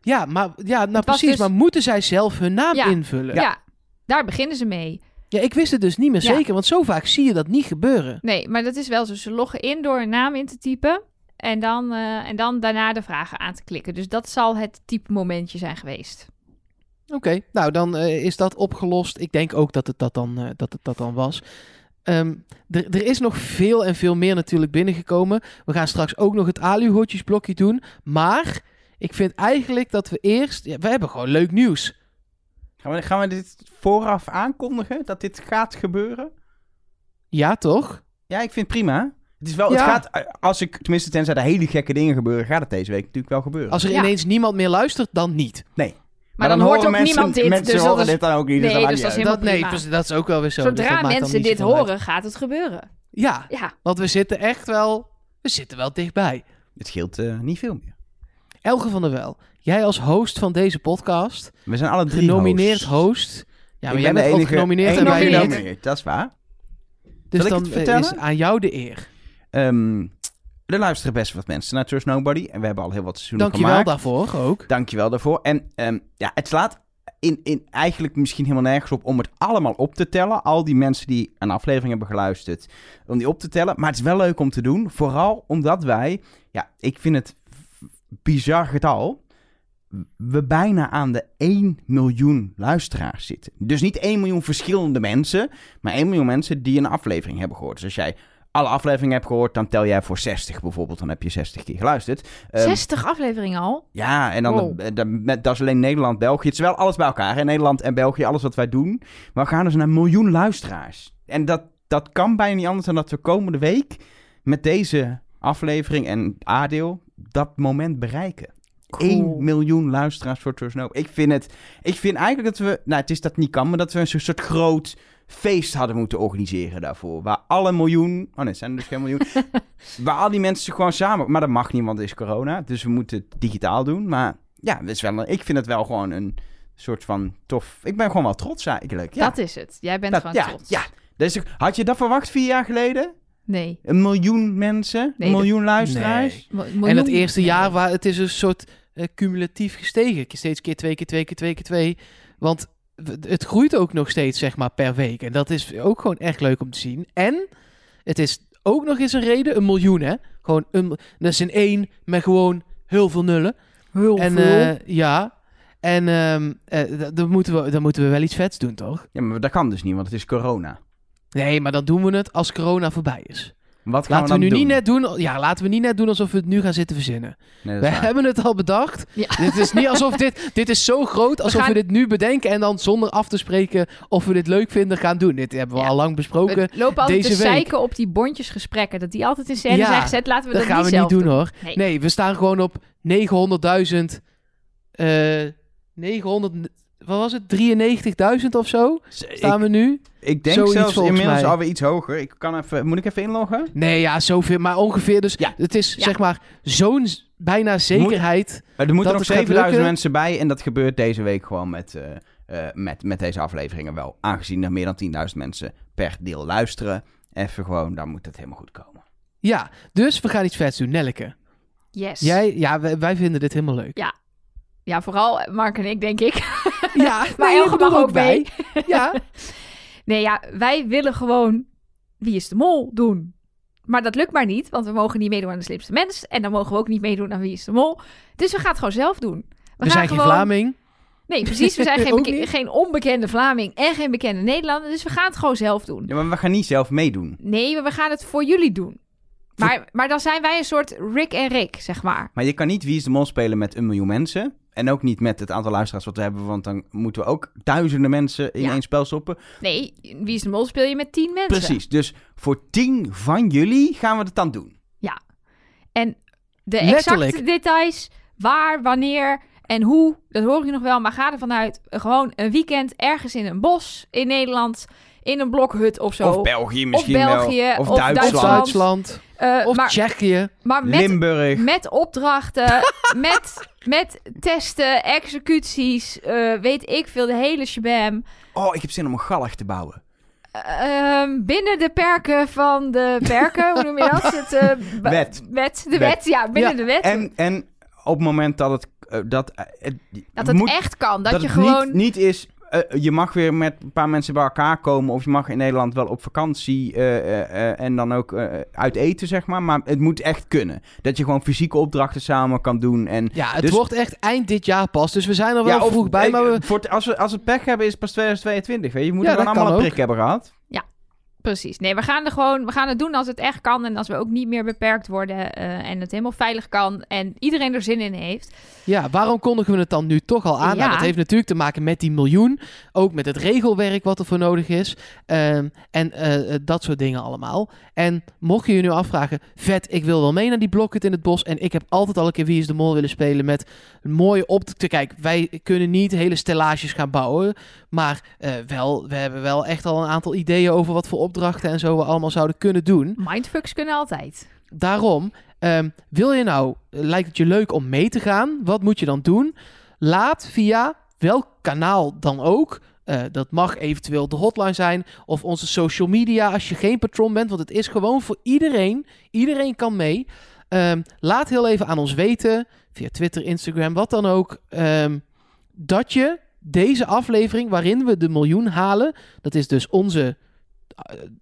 Ja, maar ja, nou precies. dus- Maar moeten zij zelf hun naam Ja. invullen? Ja. daar beginnen ze mee. Ja, ik wist het dus niet meer Ja. zeker, want zo vaak zie je dat niet gebeuren. Nee, maar dat is wel zo. Ze loggen in door een naam in te typen. En dan, eh, en dan daarna de vragen aan te klikken. Dus dat zal het type momentje zijn geweest. Oké, nou dan eh, is dat opgelost. Ik denk ook dat het dat dan, eh, dat het dat dan was. Ehm, er, is nog veel en veel meer natuurlijk binnengekomen. We gaan straks ook nog het aluhoortjesblokje doen. Maar ik vind eigenlijk dat we eerst... Ja, we hebben gewoon leuk nieuws. Gaan we, gaan we dit vooraf aankondigen, dat dit gaat gebeuren? Ja, toch? Ja, ik vind het prima. Het is wel, Ja. het gaat, als ik, tenminste tenzij er hele gekke dingen gebeuren, gaat het deze week natuurlijk wel gebeuren. Als er Ja. ineens niemand meer luistert, dan niet. Nee. Maar, dan, hoort ook mensen, niemand dit. Mensen dus dat horen is, dit dan ook niet. dus Nee, dat dus dat is. Dat, nee, dat is ook wel weer zo. dus dat Zodra mensen dit uit. horen, gaat het gebeuren. Ja, Ja, want we zitten echt wel... We zitten wel dichtbij. Het scheelt eh, niet veel meer. Elge van der Wel, jij als host van deze podcast, We zijn alle drie genomineerd hosts. host. Ja, maar Ik jij ben de bent ook enige- genomineerd en enige wij niet. genomineerd, Dat is waar. Dus Zal ik dan het vertellen? is aan jou de eer. Ehm, er luisteren best wat mensen naar Trust Nobody. En we hebben al heel wat seizoenen Dankjewel gemaakt. daarvoor ook. Dankjewel daarvoor. En ehm, ja, het slaat in, in eigenlijk misschien helemaal nergens op om het allemaal op te tellen. Al die mensen die een aflevering hebben geluisterd, om die op te tellen. Maar het is wel leuk om te doen. Vooral omdat wij, ja, ik vind het bizar getal. We bijna aan de 1 miljoen luisteraars zitten. Dus niet 1 miljoen verschillende mensen, maar 1 miljoen mensen die een aflevering hebben gehoord. Dus als jij alle afleveringen hebt gehoord, dan tel jij voor 60 bijvoorbeeld. Dan heb je 60 keer geluisterd. Ehm, 60 afleveringen al. ja, en dan Wow. de- de- met- dat is alleen Nederland, België. Het is wel alles bij elkaar. hè? Nederland en België, alles wat wij doen. Maar we gaan dus naar een miljoen luisteraars. En dat, dat kan bijna niet anders dan dat we komende week met deze aflevering en aandeel dat moment bereiken. Cool. 1 miljoen luisteraars voor Trust. Ik vind het, ik vind eigenlijk dat we, nou het is dat niet kan, maar dat we een soort groot feest hadden moeten organiseren daarvoor. Waar alle miljoen, oh nee, het zijn er dus geen miljoen. waar al die mensen gewoon samen, maar dat mag niet, want het is corona. Dus we moeten het digitaal doen. Maar ja, het is wel, een- ik vind het wel gewoon een soort van tof. Ik ben gewoon wel trots eigenlijk. Ja, Dat is het. Jij bent Dat- gewoon ja, trots. ja. Dus, had je dat verwacht vier jaar geleden? Nee. Een miljoen mensen? Nee, een miljoen luisteraars? En het eerste nee. jaar, waar het is een soort eh, cumulatief gestegen. Steeds keer twee keer twee keer twee keer twee. Want het groeit ook nog steeds, zeg maar, per week. En dat is ook gewoon echt leuk om te zien. En het is ook nog eens een reden, een miljoen, hè. Gewoon een, dat is een één met gewoon heel veel nullen. Heel en veel. eh, ja, en ehm, eh, dan, moeten we, dan moeten we wel iets vets doen, toch? Ja, maar dat kan dus niet, want het is corona. Nee, maar dan doen we het als corona voorbij is. Wat gaan Laten we, we, nu niet net doen. Ja, laten we niet net doen alsof we het nu gaan zitten verzinnen. Nee, We waar. hebben het al bedacht. Ja. Dit is niet alsof dit... Dit is zo groot alsof we, gaan- dit nu bedenken... en dan zonder af te spreken of we dit leuk vinden gaan doen. Dit hebben we Ja. al lang besproken. We lopen altijd deze te week. zeiken op die bondjesgesprekken. Dat die altijd in scène Ja, zijn gezet. Laten we dat dat, gaan we zelf niet doen, hoor. Nee. Nee, we staan gewoon op 900.000... eh 900... Wat was het? 93.000 of zo? Staan we nu? Ik denk Zoiets zelfs volgens inmiddels mij. alweer iets hoger. Ik kan even, moet ik even inloggen? Nee, ja, zoveel. Maar ongeveer dus... Ja. Het is Ja. zeg maar zo'n bijna zekerheid... Maar er moeten nog het gaat 7000 lukken? mensen bij. En dat gebeurt deze week gewoon met, eh, eh, met, met deze afleveringen wel. Aangezien er meer dan 10.000 mensen per deel luisteren. Even gewoon, dan moet het helemaal goed komen. Ja, dus we gaan iets vets doen. Nelleke. Yes. Jij, ja, wij, wij vinden dit helemaal leuk. Ja, vooral Mark en ik, denk ik. Ja, Maar nee, Elge mag er ook mee. Ja, Nee, ja, wij willen gewoon Wie is de Mol doen. Maar dat lukt maar niet, want we mogen niet meedoen aan de slimste mens. En dan mogen we ook niet meedoen aan Wie is de Mol. Dus we gaan het gewoon zelf doen. We, we zijn geen Vlaming. Nee, precies. We zijn geen, geen onbekende Vlaming en geen bekende Nederlander. Dus we gaan het gewoon zelf doen. Ja, maar we gaan niet zelf meedoen. Nee, maar we gaan het voor jullie doen. Maar, maar dan zijn wij een soort Rick en Rick, zeg maar. Maar je kan niet Wie is de Mol spelen met een miljoen mensen. En ook niet met het aantal luisteraars wat we hebben. Want dan moeten we ook duizenden mensen in Ja. één spel stoppen. Nee, Wie is de Mol speel je met tien mensen. Precies. Dus voor tien van jullie gaan we het dan doen. En de Letterlijk. exacte details, waar, wanneer en hoe, dat hoor ik nog wel. Maar ga ervan uit, gewoon een weekend ergens in een bos in Nederland, in een blokhut of zo. Of België misschien België, wel. Of, of Duitsland. Of Duitsland. Eh, Of maar, Tsjechië. maar met, Limburg. met opdrachten, met, met testen, executies, eh, weet ik veel, de hele shabam. Oh, ik heb zin om een gallig te bouwen. Ehm, Ehm, binnen de perken van de perken, hoe noem je dat? Het, eh, Wet. Wet, de Wet. wet, ja, binnen Ja, de wet. En, en op het moment dat het... eh, dat, eh, het dat het moet- echt kan. Dat, dat je gewoon... niet, niet is... eh, je mag weer met een paar mensen bij elkaar komen... of je mag in Nederland wel op vakantie... eh, eh, eh, en dan ook eh, uit eten, zeg maar. Maar het moet echt kunnen. Dat je gewoon fysieke opdrachten samen kan doen. En Ja, het Dus- wordt echt eind dit jaar pas. Dus we zijn er wel of- vroeg bij. Maar we, voor als, we, als we het pech hebben, is het pas 2022. Weet je, je moet Ja, gewoon dat allemaal een ook. prik hebben gehad. Precies. Nee, we gaan er gewoon, we gaan het doen als het echt kan en als we ook niet meer beperkt worden eh, en het helemaal veilig kan en iedereen er zin in heeft. ja, waarom kondigen we het dan nu toch al aan? Ja. Nou, dat heeft natuurlijk te maken met die miljoen. Ook met het regelwerk wat er voor nodig is. Ehm, en eh, eh, dat soort dingen allemaal. En mocht je je nu afvragen... Vet, ik wil wel mee naar die blokket in het bos. En ik heb altijd al een keer Wie is de Mol willen spelen... met een mooie op te Kijk, wij kunnen niet hele stellages gaan bouwen. Maar wel, we hebben wel echt al een aantal ideeën... over wat voor opdrachten en zo we allemaal zouden kunnen doen. Mindfucks kunnen altijd. Daarom, ehm, wil je nou, eh, lijkt het je leuk om mee te gaan? Wat moet je dan doen? Laat via welk kanaal dan ook. eh, dat mag eventueel de hotline zijn of onze social media als je geen patron bent, want het is gewoon voor iedereen. Iedereen kan mee. Ehm, laat heel even aan ons weten, via Twitter, Instagram, wat dan ook, ehm, dat je deze aflevering waarin we de miljoen halen, dat is dus onze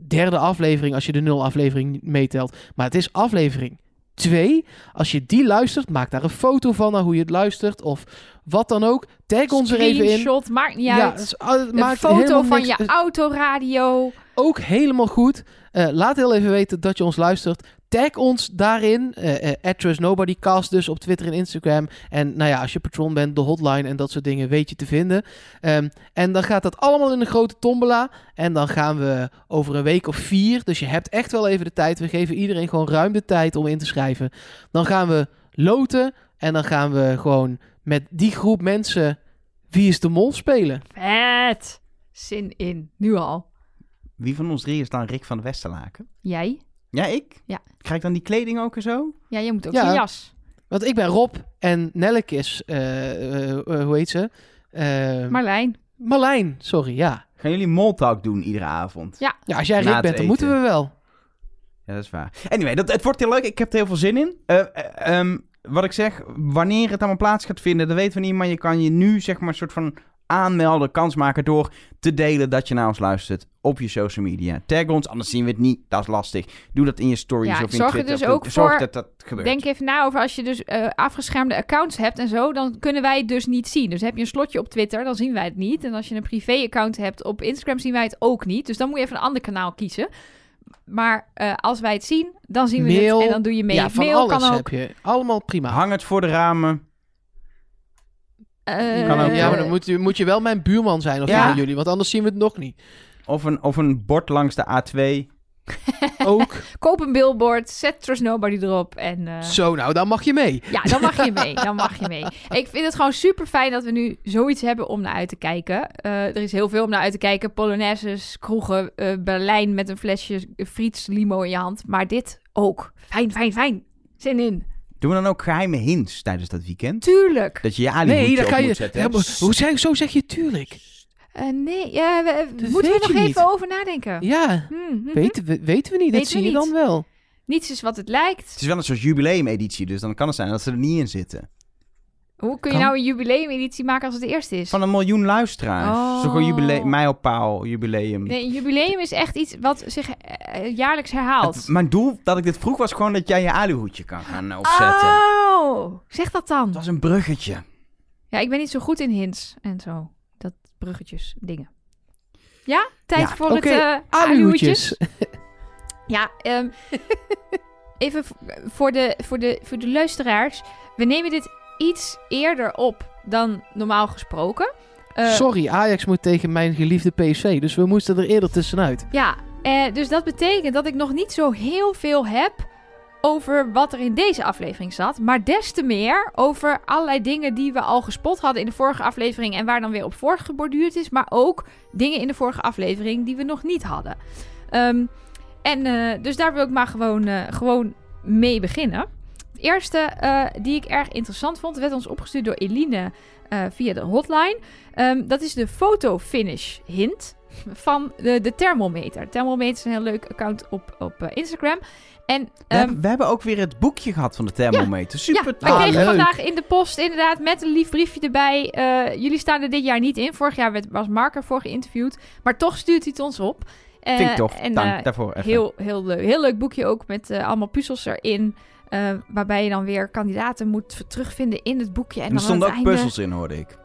derde aflevering als je de nul aflevering meetelt, maar het is aflevering 2. Als je die luistert, maak daar een foto van naar hoe je het luistert of wat dan ook. Tag ons er even in. Screenshot, maakt niet Ja, uit. het is- het een foto van niks- je autoradio. ook helemaal goed. Eh, laat heel even weten dat je ons luistert. Tag ons daarin. eh eh, at TrustNobodyCast dus op Twitter en Instagram. En nou ja, als je patron bent, de hotline en dat soort dingen weet je te vinden. Ehm, en dan gaat dat allemaal in een grote tombola. En dan gaan we over een week of vier. Dus je hebt echt wel even de tijd. We geven iedereen gewoon ruim de tijd om in te schrijven. Dan gaan we loten. En dan gaan we gewoon met die groep mensen Wie is de Mol spelen. Vet. Zin in. Nu al. Wie van ons drie is dan Rick van de Westerlaken? Jij? Ja, ik? Ja. Krijg ik dan die kleding ook en zo? Ja, jij moet ook Ja. een jas. Want ik ben Rob en Nelleke is, eh, eh, eh, hoe heet ze? Eh, Marlijn. Marlijn, sorry, ja. Gaan jullie moltalk doen iedere avond? Ja. Ja, als jij Rick bent, dan eten. moeten we wel. Ja, dat is waar. Anyway, dat, het wordt heel leuk. Ik heb er heel veel zin in. Eh, eh, ehm, wat ik zeg, wanneer het allemaal plaats gaat vinden, dat weten we niet. Maar je kan je nu zeg maar een soort van aanmelden, kans maken door te delen dat je naar ons luistert op je social media. Tag ons, anders zien we het niet. Dat is lastig. Doe dat in je stories Ja, of in zorg er Twitter. dus ook zorg voor- dat dat gebeurt. Denk even na over als je dus eh, afgeschermde accounts hebt en zo, dan kunnen wij het dus niet zien. Dus heb je een slotje op Twitter, dan zien wij het niet. En als je een privé-account hebt op Instagram, zien wij het ook niet. Dus dan moet je even een ander kanaal kiezen. Maar eh, als wij het zien, dan zien we Mail, het en dan doe je mee. Ja, van Mail alles kan ook. heb je. Allemaal prima. Hang het voor de ramen. Eh, Kan ook, ja, maar dan moet je, moet je wel mijn buurman zijn of Ja. een van jullie, want anders zien we het nog niet. Of een, of een bord langs de A2. Ook. Koop een billboard, zet Trust Nobody erop en... eh, Zo, nou, dan mag je mee. Ja, dan mag je mee. Dan mag je mee. Ik vind het gewoon super fijn dat we nu zoiets hebben om naar uit te kijken. Eh, er is heel veel om naar uit te kijken. Polonaises, kroegen, eh, Berlijn met een flesje friets limo in je hand. Maar dit ook. Fijn, fijn, fijn. Zin in. Doen we dan ook geheime hints tijdens dat weekend? Tuurlijk. Dat je je Nee, alihoedje dan op kan je... moet zetten. Ja, maar hoe zeg, zo zeg je tuurlijk. Eh, nee, ja, we, Dat moeten we weet nog even niet. over nadenken. Ja, Hmm, mhm. weten, we, weten we niet. dat Weten zie we je dan niet. wel. Niets is wat het lijkt. Het is wel een soort jubileumeditie, dus dan kan het zijn dat ze er niet in zitten. Hoe kun je Kan. nou een jubileumeditie maken als het de eerste is? Van een miljoen luisteraars. Oh. Zo'n jubileum, mijlpaal, jubileum. Nee, een jubileum is echt iets wat zich eh, jaarlijks herhaalt. Het- mijn doel dat ik dit vroeg was gewoon dat jij je aluhoedje kan gaan eh, opzetten. Oh, zeg dat dan. Het was een bruggetje. Ja, ik ben niet zo goed in hints en zo. Dat bruggetjes, dingen. Ja, tijd Ja, voor het uh, aluhoedjes. Ja, ehm, even voor de, voor, de, voor de luisteraars. We nemen dit iets eerder op dan normaal gesproken. Eh, Sorry, Ajax moet tegen mijn geliefde PSV, dus we moesten er eerder tussenuit. Ja, eh, dus dat betekent dat ik nog niet zo heel veel heb over wat er in deze aflevering zat. Maar des te meer over allerlei dingen die we al gespot hadden in de vorige aflevering. En waar dan weer op voortgeborduurd is. Maar ook dingen in de vorige aflevering die we nog niet hadden. Ehm, en eh, dus daar wil ik maar gewoon, gewoon mee beginnen. Eerste eh, die ik erg interessant vond, werd ons opgestuurd door Eline eh, via de hotline. Ehm, dat is de foto finish hint. van de, de Thermometer. Thermometer is een heel leuk account op, op eh, Instagram. En We, ehm, hebben, we hebben ook weer het boekje gehad van de thermometer. Super ja, Ah, kregen leuk. vandaag in de post inderdaad met een lief briefje erbij. Jullie staan er dit jaar niet in. Vorig jaar werd, was Mark ervoor geïnterviewd. Maar toch stuurt hij het ons op. Vind ik tof. En, Dank daarvoor even. Heel, heel leuk. Heel leuk boekje ook met allemaal puzzels erin. Eh, waarbij je dan weer kandidaten moet terugvinden in het boekje. En, en er dan stonden ook einde- puzzels in, hoorde ik.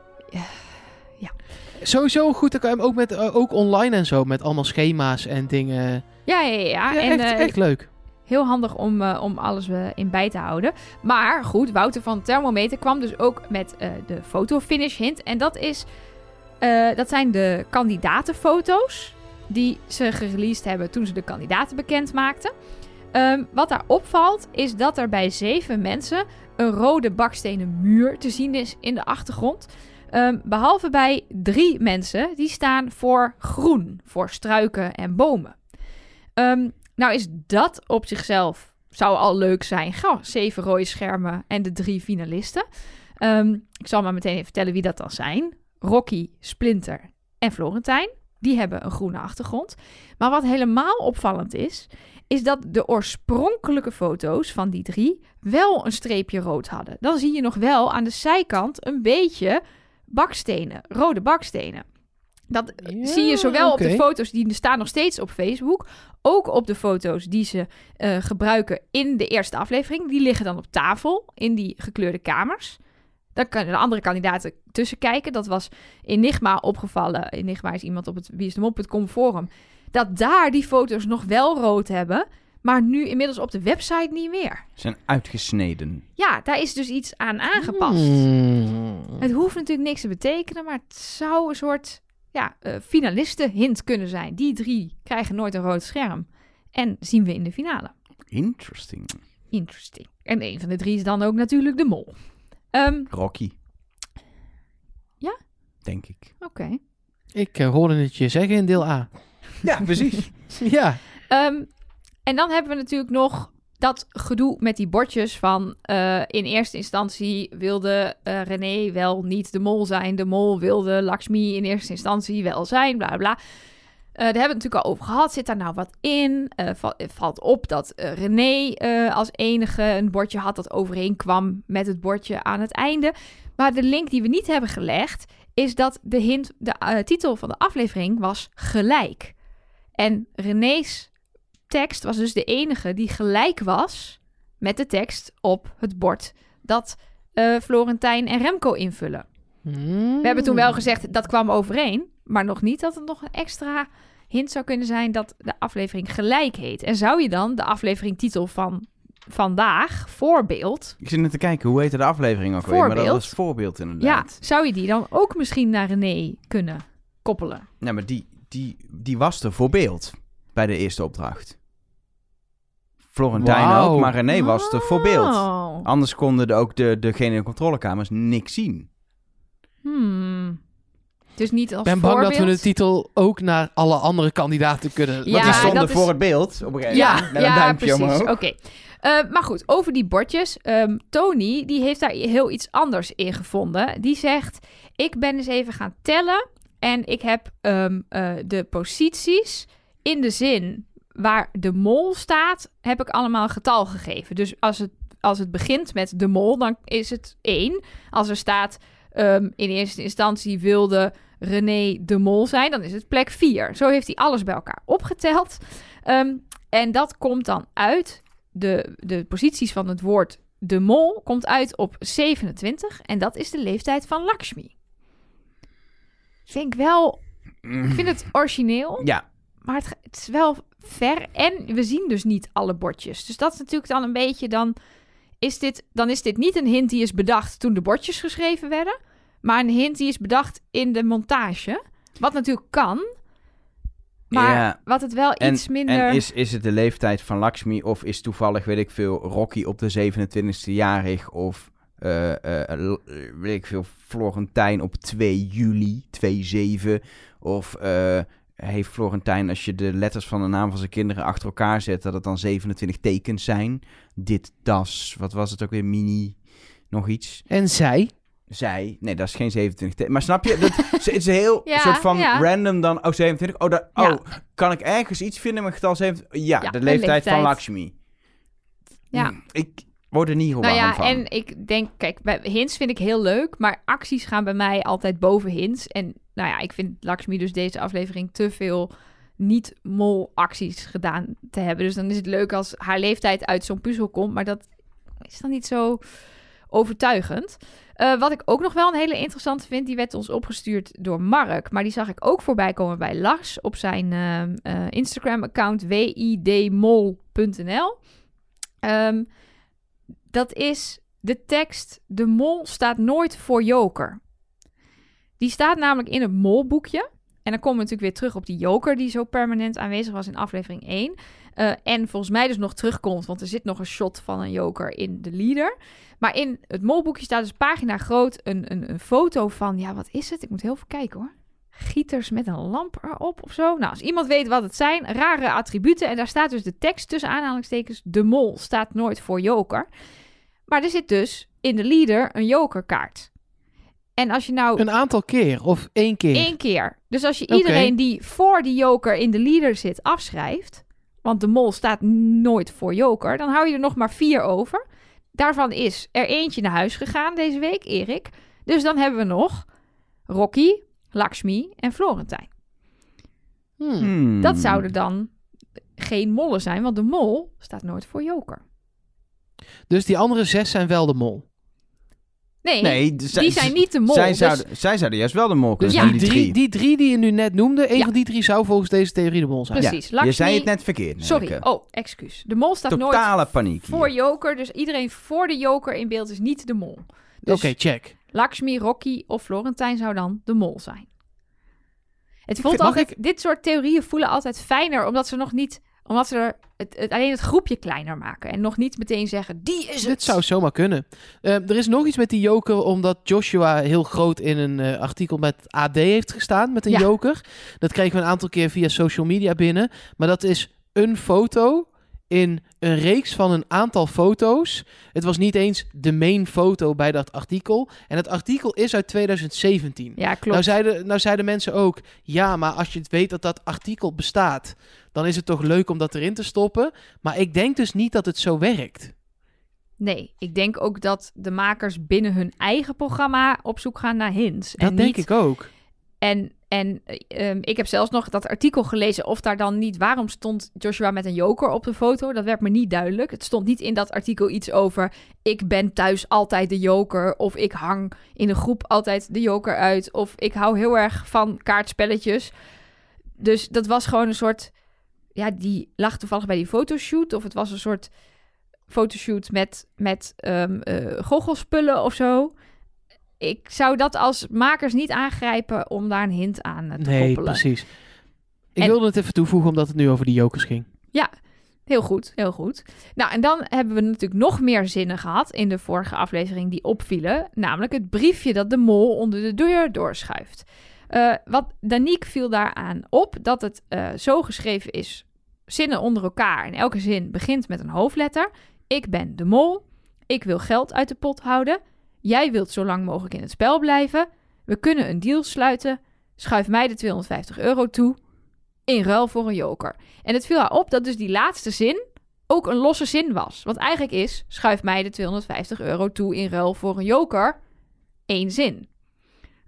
Sowieso goed, dan kan je hem ook, met, eh, ook online en zo, met allemaal schema's en dingen. Ja, ja, ja. ja. Ja, en, echt, eh, echt leuk. Heel handig om, om alles in bij te houden. Maar goed, Wouter van Thermometer kwam dus ook met eh, de fotofinish hint. En dat, is, eh, dat zijn de kandidatenfoto's die ze gereleased hebben toen ze de kandidaten bekend maakten. Ehm, wat daar opvalt is dat er bij zeven mensen een rode bakstenen muur te zien is in de achtergrond. Ehm, behalve bij drie mensen die staan voor groen, voor struiken en bomen. Ehm, nou is dat op zichzelf zou al leuk zijn. Gauw, zeven rode schermen en de drie finalisten. Ik zal maar meteen even vertellen wie dat dan zijn. Rocky, Splinter en Florentijn. Die hebben een groene achtergrond. Maar wat helemaal opvallend is, is dat de oorspronkelijke foto's van die drie wel een streepje rood hadden. Dan zie je nog wel aan de zijkant een beetje bakstenen, rode bakstenen. Dat Ja, zie je zowel op de foto's die staan nog steeds op Facebook, ook op de foto's die ze eh, gebruiken in de eerste aflevering. Die liggen dan op tafel in die gekleurde kamers. Daar kunnen de andere kandidaten tussen kijken. Dat was Enigma opgevallen. Enigma is iemand op het wieisdemop.com forum. Dat daar die foto's nog wel rood hebben, maar nu inmiddels op de website niet meer. Zijn uitgesneden. Ja, daar is dus iets aan aangepast. Hmm. Het hoeft natuurlijk niks te betekenen, maar het zou een soort ja, eh finalisten-hint kunnen zijn. Die drie krijgen nooit een rood scherm. En zien we in de finale. Interesting. Interesting. En een van de drie is dan ook natuurlijk de mol. Ehm, Rocky. Ja? Denk ik. Oké. Ik eh, hoorde het je zeggen in deel A. Ja, precies. ja. Ehm, en dan hebben we natuurlijk nog dat gedoe met die bordjes van... eh, in eerste instantie wilde eh, René wel niet de mol zijn. De mol wilde Lakshmi in eerste instantie wel zijn, bla bla. Eh, daar hebben we het natuurlijk al over gehad. Zit daar nou wat in? Eh, het valt op dat eh, René eh, als enige een bordje had dat overeenkwam met het bordje aan het einde. Maar de link die we niet hebben gelegd is dat de hint, de eh, titel van de aflevering was gelijk. En René's tekst was dus de enige die gelijk was met de tekst op het bord dat eh, Florentijn en Remco invullen. We hebben toen wel gezegd dat kwam overeen, maar nog niet dat het nog een extra hint zou kunnen zijn dat de aflevering gelijk heet. En zou je dan de aflevering titel van vandaag, voorbeeld, Ik zit net te kijken, hoe heette de aflevering ook weer? Maar dat Voorbeeld. was voorbeeld ja, inderdaad. zou je die dan ook misschien naar René kunnen koppelen? Ja, maar die, die, die was er voor beeld bij de eerste opdracht. Florentijn ook, maar René was er voor beeld. Oh. Anders konden de, ook de, degene in de controlekamers niks zien. Hmm. Dus niet als Ik ben bang dat we de titel ook naar alle andere kandidaten kunnen. Ja, Want die stonden dat is- voor het beeld op een gegeven Ja, moment. Een ja duimpje precies. omhoog. Oké. Eh, maar goed, over die bordjes. Ehm, Tony, die heeft daar heel iets anders in gevonden. Die zegt, ik ben eens even gaan tellen. En ik heb ehm, eh, de posities in de zin waar de mol staat, heb ik allemaal een getal gegeven. Dus als het, als het begint met de mol, dan is het 1. Als er staat, ehm, in eerste instantie wilde René de mol zijn, dan is het plek 4. Zo heeft hij alles bij elkaar opgeteld. Ehm, en dat komt dan uit, de, de posities van het woord de mol komt uit op 27. En dat is de leeftijd van Lakshmi. Vind ik wel, ik vind het origineel, Ja, maar het, het is wel ver. En we zien dus niet alle bordjes. Dus dat is natuurlijk dan een beetje, dan is dit, dan is dit niet een hint die is bedacht toen de bordjes geschreven werden. Maar een hint die is bedacht in de montage. Wat natuurlijk kan. Maar Ja. wat het wel en, iets minder... en is, is het de leeftijd van Lakshmi of is toevallig, weet ik veel, Rocky op de 27e jarig of eh, eh, l- weet ik veel, Florentijn op 2 juli, 2-7 of eh, heeft Florentijn, als je de letters van de naam van zijn kinderen achter elkaar zet, dat het dan 27 tekens zijn. Dit, das, wat was het ook weer, mini, nog iets. En zij? Zei... Nee, dat is geen 27. te- Maar snap je? Dat, het is heel Ja, soort van ja. random dan... Oh, 27. Oh, dat, Ja. oh, kan ik ergens iets vinden met getal 27? Ja, Ja, de leeftijd, van. Lakshmi. Ja. Hm, Ik word er niet warm Nou ja, van. en ik denk, kijk, hints vind ik heel leuk, maar acties gaan bij mij altijd boven hints. En nou ja, ik vind Lakshmi dus deze aflevering te veel niet-mol acties gedaan te hebben. Dus dan is het leuk als haar leeftijd uit zo'n puzzel komt, maar dat is dan niet zo overtuigend. Eh, wat ik ook nog wel een hele interessante vind, die werd ons opgestuurd door Mark. Maar die zag ik ook voorbij komen bij Lars op zijn ehm, eh, Instagram-account widmol.nl. Ehm, dat is de tekst: De mol staat nooit voor joker. Die staat namelijk in het molboekje. En dan komen we natuurlijk weer terug op die joker die zo permanent aanwezig was in aflevering 1. Eh, en volgens mij dus nog terugkomt, want er zit nog een shot van een joker in de leader. Maar in het molboekje staat dus pagina groot een, een, een foto van, ja wat is het? Ik moet heel even kijken hoor. Gieters met een lamp erop of zo. Nou, als iemand weet wat het zijn, rare attributen. En daar staat dus de tekst tussen aanhalingstekens. De mol staat nooit voor joker. Maar er zit dus in de leader een jokerkaart. En als je nou Een aantal keer of één keer. één keer. Dus als je iedereen die voor die joker in de leader zit afschrijft. Want de mol staat nooit voor joker. Dan hou je er nog maar vier over. Daarvan is er eentje naar huis gegaan deze week, Erik. Dus dan hebben we nog Rocky, Lakshmi en Florentijn. Hmm. Hmm. Dat zouden dan geen mollen zijn, want de mol staat nooit voor joker. Dus die andere zes zijn wel de mol. Nee, Nee, d- zij- die zijn niet de mol. Zij, dus- zouden, zij zouden juist wel de mol kunnen Dus zijn, die, die drie, die drie die je nu net noemde, één Ja. van die drie zou volgens deze theorie de mol zijn. Precies. Je zei het net verkeerd. Sorry, Nelke. oh, excuus. De mol staat nooit Totale paniek hier. voor joker. Dus iedereen voor de joker in beeld is niet de mol. Dus Oké, check. Lakshmi, Rocky of Florentijn zou dan de mol zijn. Het voelt Mag altijd, dit soort theorieën voelen altijd fijner, omdat ze nog niet, omdat ze er het, het- alleen het groepje kleiner maken en nog niet meteen zeggen, die is het. Dit zou zomaar kunnen. Eh, er is nog iets met die joker, omdat Joshua heel groot in een eh, artikel met AD heeft gestaan met een Ja. joker. Dat kregen we een aantal keer via social media binnen. Maar dat is een foto in een reeks van een aantal foto's. Het was niet eens de main foto bij dat artikel. En het artikel is uit 2017. Ja, klopt. Nou zeiden, nou zeiden mensen ook, ja, maar als je het weet dat dat artikel bestaat, dan is het toch leuk om dat erin te stoppen. Maar ik denk dus niet dat het zo werkt. Nee, ik denk ook dat de makers binnen hun eigen programma op zoek gaan naar hints. Dat en denk niet, ik ook. En, en eh, ehm, ik heb zelfs nog dat artikel gelezen of daar dan niet... Waarom stond Joshua met een joker op de foto? Dat werd me niet duidelijk. Het stond niet in dat artikel iets over... Ik ben thuis altijd de joker. Of ik hang in een groep altijd de joker uit. Of ik hou heel erg van kaartspelletjes. Dus dat was gewoon een soort... Ja, die lag toevallig bij die fotoshoot. Of het was een soort fotoshoot met, met eh, goochelspullen of zo. Ik zou dat als makers niet aangrijpen om daar een hint aan eh, te Nee, koppelen. precies. Ik En- wilde het even toevoegen omdat het nu over die jokers ging. Ja, heel goed, heel goed. Nou, en dan hebben we natuurlijk nog meer zinnen gehad in de vorige aflevering die opvielen. Namelijk het briefje dat de mol onder de deur doorschuift. Eh, wat Danique viel daaraan op dat het zo geschreven is, zinnen onder elkaar. En elke zin begint met een hoofdletter. Ik ben de mol. Ik wil geld uit de pot houden. Jij wilt zo lang mogelijk in het spel blijven. We kunnen een deal sluiten. Schuif mij de 250 euro toe. In ruil voor een joker. En het viel haar op dat dus die laatste zin ook een losse zin was. Wat eigenlijk is, schuif mij de 250 euro toe in ruil voor een joker. Eén zin.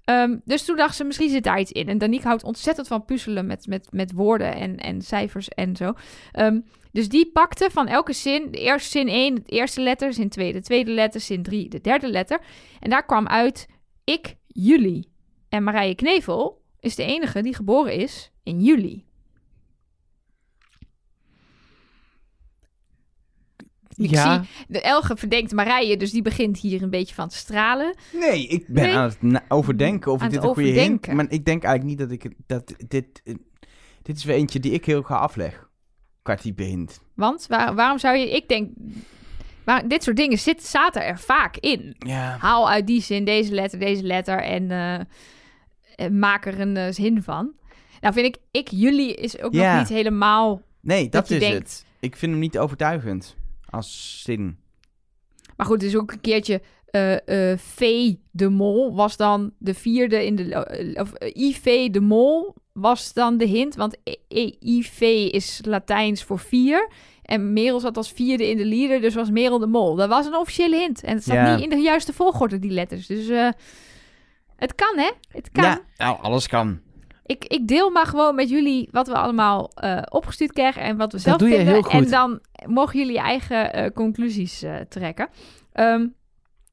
Ehm, dus toen dacht ze, misschien zit daar iets in. En Danique houdt ontzettend van puzzelen met, met, met woorden en, en cijfers en zo. Ehm, dus die pakte van elke zin, de eerste zin 1, de eerste letter, zin 2, de tweede letter, zin 3, de derde letter. En daar kwam uit ik, jullie. En Marije Knevel is de enige die geboren is in juli. Ik ja, zie, de Elge verdenkt Marije, dus die begint hier een beetje van te stralen. Nee, ik ben Nee? aan het overdenken of Aan dit een goede hint... Maar ik denk eigenlijk niet dat ik... Dat dit, eh, dit is weer eentje die ik heel ga afleg. Qua type hint. Want waar- waarom zou je, ik denk, waar, dit soort dingen zit, zaten er vaak in. Ja. Haal uit die zin deze letter, deze letter en, eh, en maak er een eh, zin van. Nou vind ik, ik, jullie is ook Ja. nog niet helemaal... Nee, dat, je is denkt- het. Ik vind hem niet overtuigend als zin. Maar goed, het is ook een keertje eh eh V de Mol was dan de vierde in de... eh, Of eh, IV de Mol was dan de hint. Want E- E- IV is Latijns voor vier. En Merel zat als vierde in de leader, dus was Merel de Mol. Dat was een officiële hint. En het Ja. niet in de juiste volgorde, die letters. Dus eh, het kan, hè? Het kan. Ja, nou, alles kan. Ik, ik deel maar gewoon met jullie wat we allemaal eh, opgestuurd krijgen en wat we zelf vinden. En dan mogen jullie je eigen eh, conclusies eh, trekken. Ehm,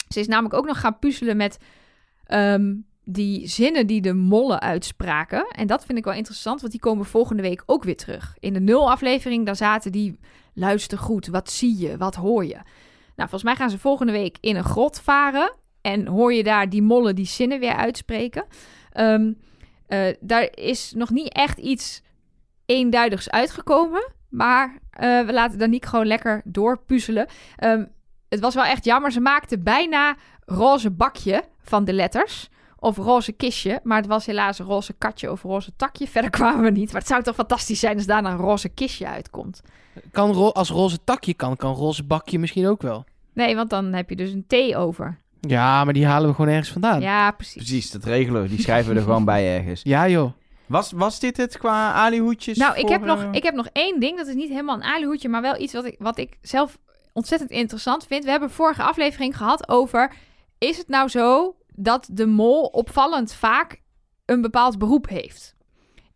ze is namelijk ook nog gaan puzzelen met ehm, die zinnen die de mollen uitspraken. En dat vind ik wel interessant, want die komen volgende week ook weer terug. In de nul aflevering, daar zaten die luister goed, wat zie je, wat hoor je. Nou, volgens mij gaan ze volgende week in een grot varen. En hoor je daar die mollen die zinnen weer uitspreken. Ehm, eh, daar is nog niet echt iets eenduidigs uitgekomen. Maar eh, we laten Danique gewoon lekker doorpuzzelen. Ehm, het was wel echt jammer. Ze maakte bijna roze bakje van de letters. Of roze kistje. Maar het was helaas een roze katje of roze takje. Verder kwamen we niet. Maar het zou toch fantastisch zijn als daarna een roze kistje uitkomt. Kan ro- als roze takje kan, kan roze bakje misschien ook wel. Nee, want dan heb je dus een T over. Ja, maar die halen we gewoon ergens vandaan. Ja, precies. Precies, dat regelen we. Die schrijven we er gewoon bij ergens. Ja, joh. Was, was dit het qua alihoedjes? Nou, ik voor, heb, nog, eh, ik heb nog één ding. Dat is niet helemaal een alihoedje, maar wel iets wat ik, wat ik zelf ontzettend interessant vind. We hebben vorige aflevering gehad over... Is het nou zo dat de mol opvallend vaak een bepaald beroep heeft?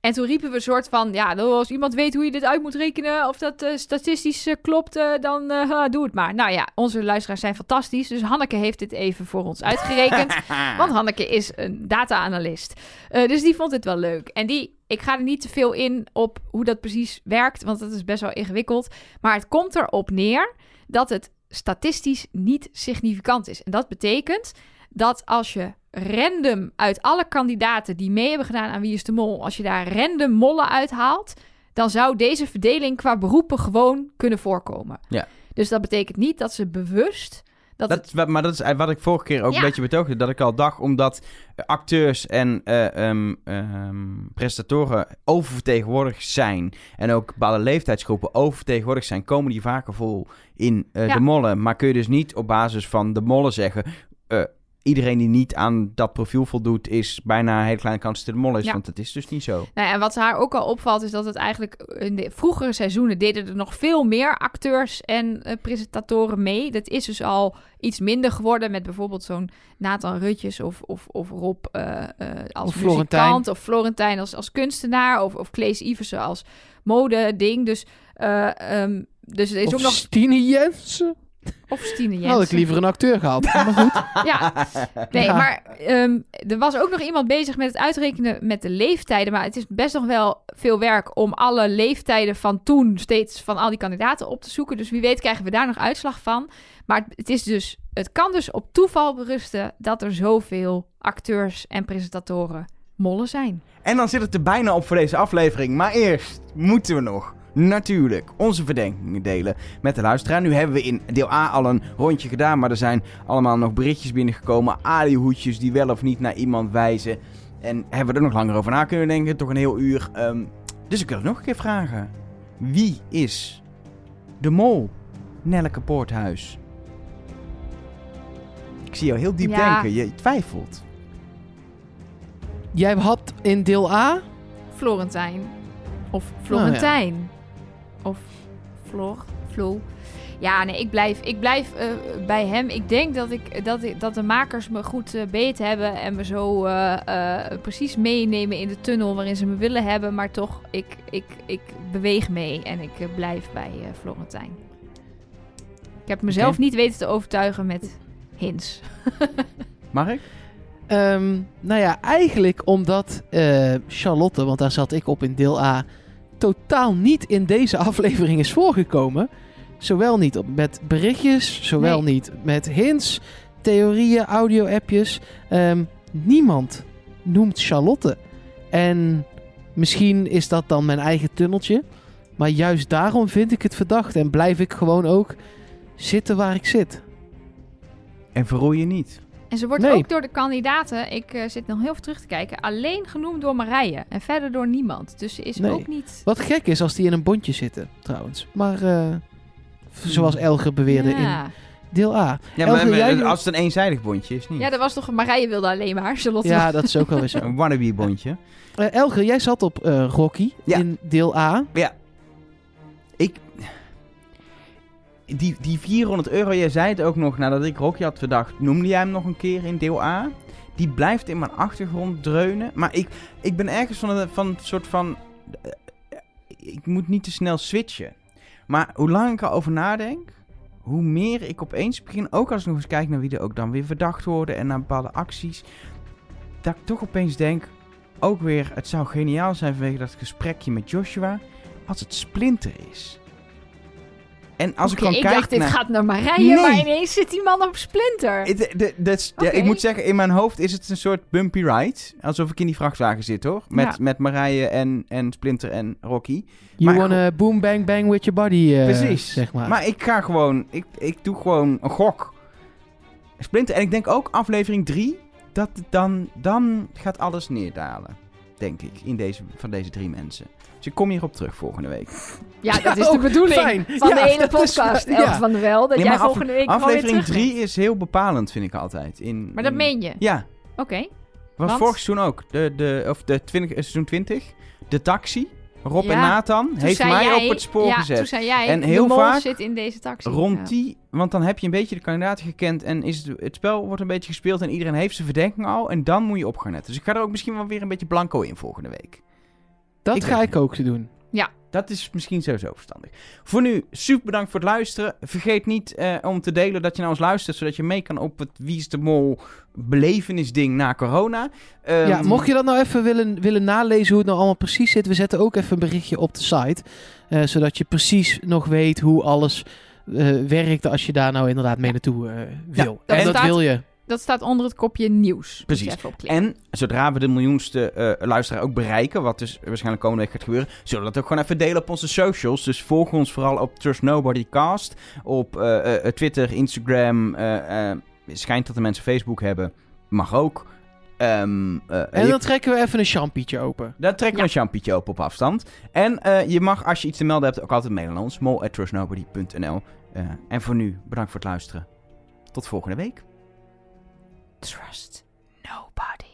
En toen riepen we een soort van... Ja, nou, als iemand weet hoe je dit uit moet rekenen... of dat eh, statistisch eh, klopt, eh, dan doe het maar. Nou ja, onze luisteraars zijn fantastisch. Dus Hanneke heeft dit even voor ons uitgerekend. Want Hanneke is een data-analyst. Dus die vond het wel leuk. En die, ik ga er niet te veel in op hoe dat precies werkt, want dat is best wel ingewikkeld. Maar het komt erop neer dat het statistisch niet significant is. En dat betekent dat als je random uit alle kandidaten die mee hebben gedaan aan Wie is de Mol, als je daar random mollen uithaalt, dan zou deze verdeling qua beroepen gewoon kunnen voorkomen. Ja. Dus dat betekent niet dat ze bewust dat, het maar dat is wat ik vorige keer ook Ja. een beetje betoogde. Dat ik al dacht, omdat eh, acteurs en eh, ehm, presentatoren oververtegenwoordigd zijn. En ook bepaalde leeftijdsgroepen oververtegenwoordigd zijn. Komen die vaker vol in eh, Ja. de mollen. Maar kun je dus niet op basis van de mollen zeggen... eh, iedereen die niet aan dat profiel voldoet... is bijna een hele kleine kans dat hij de mol is. Ja. Want het is dus niet zo. Nou ja, en wat haar ook al opvalt, is dat het eigenlijk in de vroegere seizoenen deden er nog veel meer acteurs en eh, presentatoren mee. Dat is dus al iets minder geworden met bijvoorbeeld zo'n Nathan Rutjes of, of, of Rob eh, eh, als Of Florentijn. muzikant of Florentijn als, als kunstenaar of, of Klees Iversen als mode-ding. Dus, eh, ehm, dus er is of ook nog... Stine Jensen. Of Stine Had ik Jensen. liever een acteur gehad. Maar goed. Ja, nee, Ja. maar ehm, er was ook nog iemand bezig met het uitrekenen met de leeftijden. Maar het is best nog wel veel werk om alle leeftijden van toen steeds van al die kandidaten op te zoeken. Dus wie weet krijgen we daar nog uitslag van. Maar het- het is dus, het kan dus op toeval berusten dat er zoveel acteurs en presentatoren mollen zijn. En dan zit het er bijna op voor deze aflevering. Maar eerst moeten we nog, natuurlijk, onze verdenkingen delen met de luisteraar. Nu hebben we in deel A al een rondje gedaan, maar er zijn allemaal nog berichtjes binnengekomen. Alihoedjes die wel of niet naar iemand wijzen. En hebben we er nog langer over na kunnen denken, toch een heel uur. Ehm, dus ik wil het nog een keer vragen. Wie is de mol? Nelleke Poorthuis. Ik zie jou heel diep Ja. denken, je twijfelt. Jij had in deel A... Florentijn. Of Florentijn. Of Flor, Flo. Ja, nee, ik blijf, ik blijf eh, bij hem. Ik denk dat, ik, dat, ik, dat de makers me goed eh, beet hebben en me zo eh, eh, precies meenemen in de tunnel waarin ze me willen hebben. Maar toch, ik, ik, ik beweeg mee en ik blijf bij eh, Florentijn. Ik heb mezelf niet weten te overtuigen met hints. Mag ik? Ehm, nou ja, eigenlijk omdat eh, Charlotte, want daar zat ik op in deel A, totaal niet in deze aflevering is voorgekomen. Zowel niet op, met berichtjes, zowel Nee. niet met hints, theorieën, audio-appjes. Ehm, niemand noemt Charlotte. En misschien is dat dan mijn eigen tunneltje. Maar juist daarom vind ik het verdacht en blijf ik gewoon ook zitten waar ik zit. En verroei je niet. En ze wordt Nee. ook door de kandidaten, ik eh, zit nog heel even terug te kijken, alleen genoemd door Marije. En verder door niemand. Dus ze is Nee. ook niet... Wat gek is als die in een bondje zitten, trouwens. Maar eh, zoals Elger beweerde Ja. in deel A. Ja, Elger, maar, jij- als het een eenzijdig bondje is, niet. Ja, dat was toch... Marije wilde alleen maar, Charlotte. Ja, dat is ook wel zo. Een wannabe bondje. Eh, Elger, jij zat op eh, Rocky Ja. in deel A. Ja. Ik... Die, die 400 euro, jij zei het ook nog nadat ik Rocky had verdacht, noemde jij hem nog een keer in deel A? Die blijft in mijn achtergrond dreunen. Maar ik, ik ben ergens van een van soort van... eh, ik moet niet te snel switchen. Maar hoe langer ik erover nadenk, hoe meer ik opeens begin... Ook als ik nog eens kijk naar wie er ook dan weer verdacht worden en naar bepaalde acties... Dat ik toch opeens denk, ook weer, het zou geniaal zijn vanwege dat gesprekje met Joshua als het Splinter is. En als ik dan ik kijk dacht, dit naar... gaat naar Marije, Nee. maar ineens zit die man op Splinter. Is- ja, Oké. ik moet zeggen, in mijn hoofd is het een soort bumpy ride. Alsof ik in die vrachtwagen zit, hoor. Met, Ja. met Marije en, en Splinter en Rocky. You Maar wanna boom bang bang with your body, eh, Precies. zeg maar. Maar ik ga gewoon... Ik, ik doe gewoon een gok. Splinter. En ik denk ook aflevering 3... Dat dan, dan gaat alles neerdalen. Denk ik. In deze, van deze drie mensen. Dus ik kom hierop terug volgende week. Ja, dat Ja, is de ook bedoeling fijn. van Ja, de is podcast, Elke ja. van der Wel. Dat Nee, jij volgende week Aflevering terug 3 is heel bepalend, vind ik altijd. In, Maar dat in- meen je? Ja. Oké. Was Want? vorig seizoen ook. De, de, of de 20, eh, seizoen 20. De taxi. Rob Ja, en Nathan Toen heeft mij jij- op het spoor ja, gezet. toen zei jij, En de heel mol vaak zit in deze taxi. Rond Ja. die, want dan heb je een beetje de kandidaten gekend en is het, het spel wordt een beetje gespeeld en iedereen heeft zijn verdenking al. En dan moet je op gaan letten. Dus ik ga er ook misschien wel weer een beetje blanco in volgende week. Dat ik ga ik ook doen. Dat is misschien sowieso verstandig. Voor nu, super bedankt voor het luisteren. Vergeet niet eh, om te delen dat je naar ons luistert, zodat je mee kan op het Wie is de Mol belevenisding na corona. Ehm, ja, mocht je dat nou even willen, willen nalezen hoe het nou allemaal precies zit, we zetten ook even een berichtje op de site. eh, zodat je precies nog weet hoe alles eh, werkt als je daar nou inderdaad mee naartoe wil. dat en dat staat- wil je. Dat staat onder het kopje nieuws. Precies. En zodra we de miljoenste eh, luisteraar ook bereiken, wat dus waarschijnlijk komende week gaat gebeuren, zullen we dat ook gewoon even delen op onze socials. Dus volg ons vooral op Trust Nobody Cast, op eh, eh, Twitter, Instagram. eh, eh, schijnt dat de mensen Facebook hebben, mag ook. Ehm, eh, En je- dan trekken we even een champietje open. daar trekken we een champietje open op afstand. En eh, je mag, als je iets te melden hebt, ook altijd mailen naar ons. mol.trustnobody.nl Eh, En voor nu, bedankt voor het luisteren. Tot volgende week. trust nobody.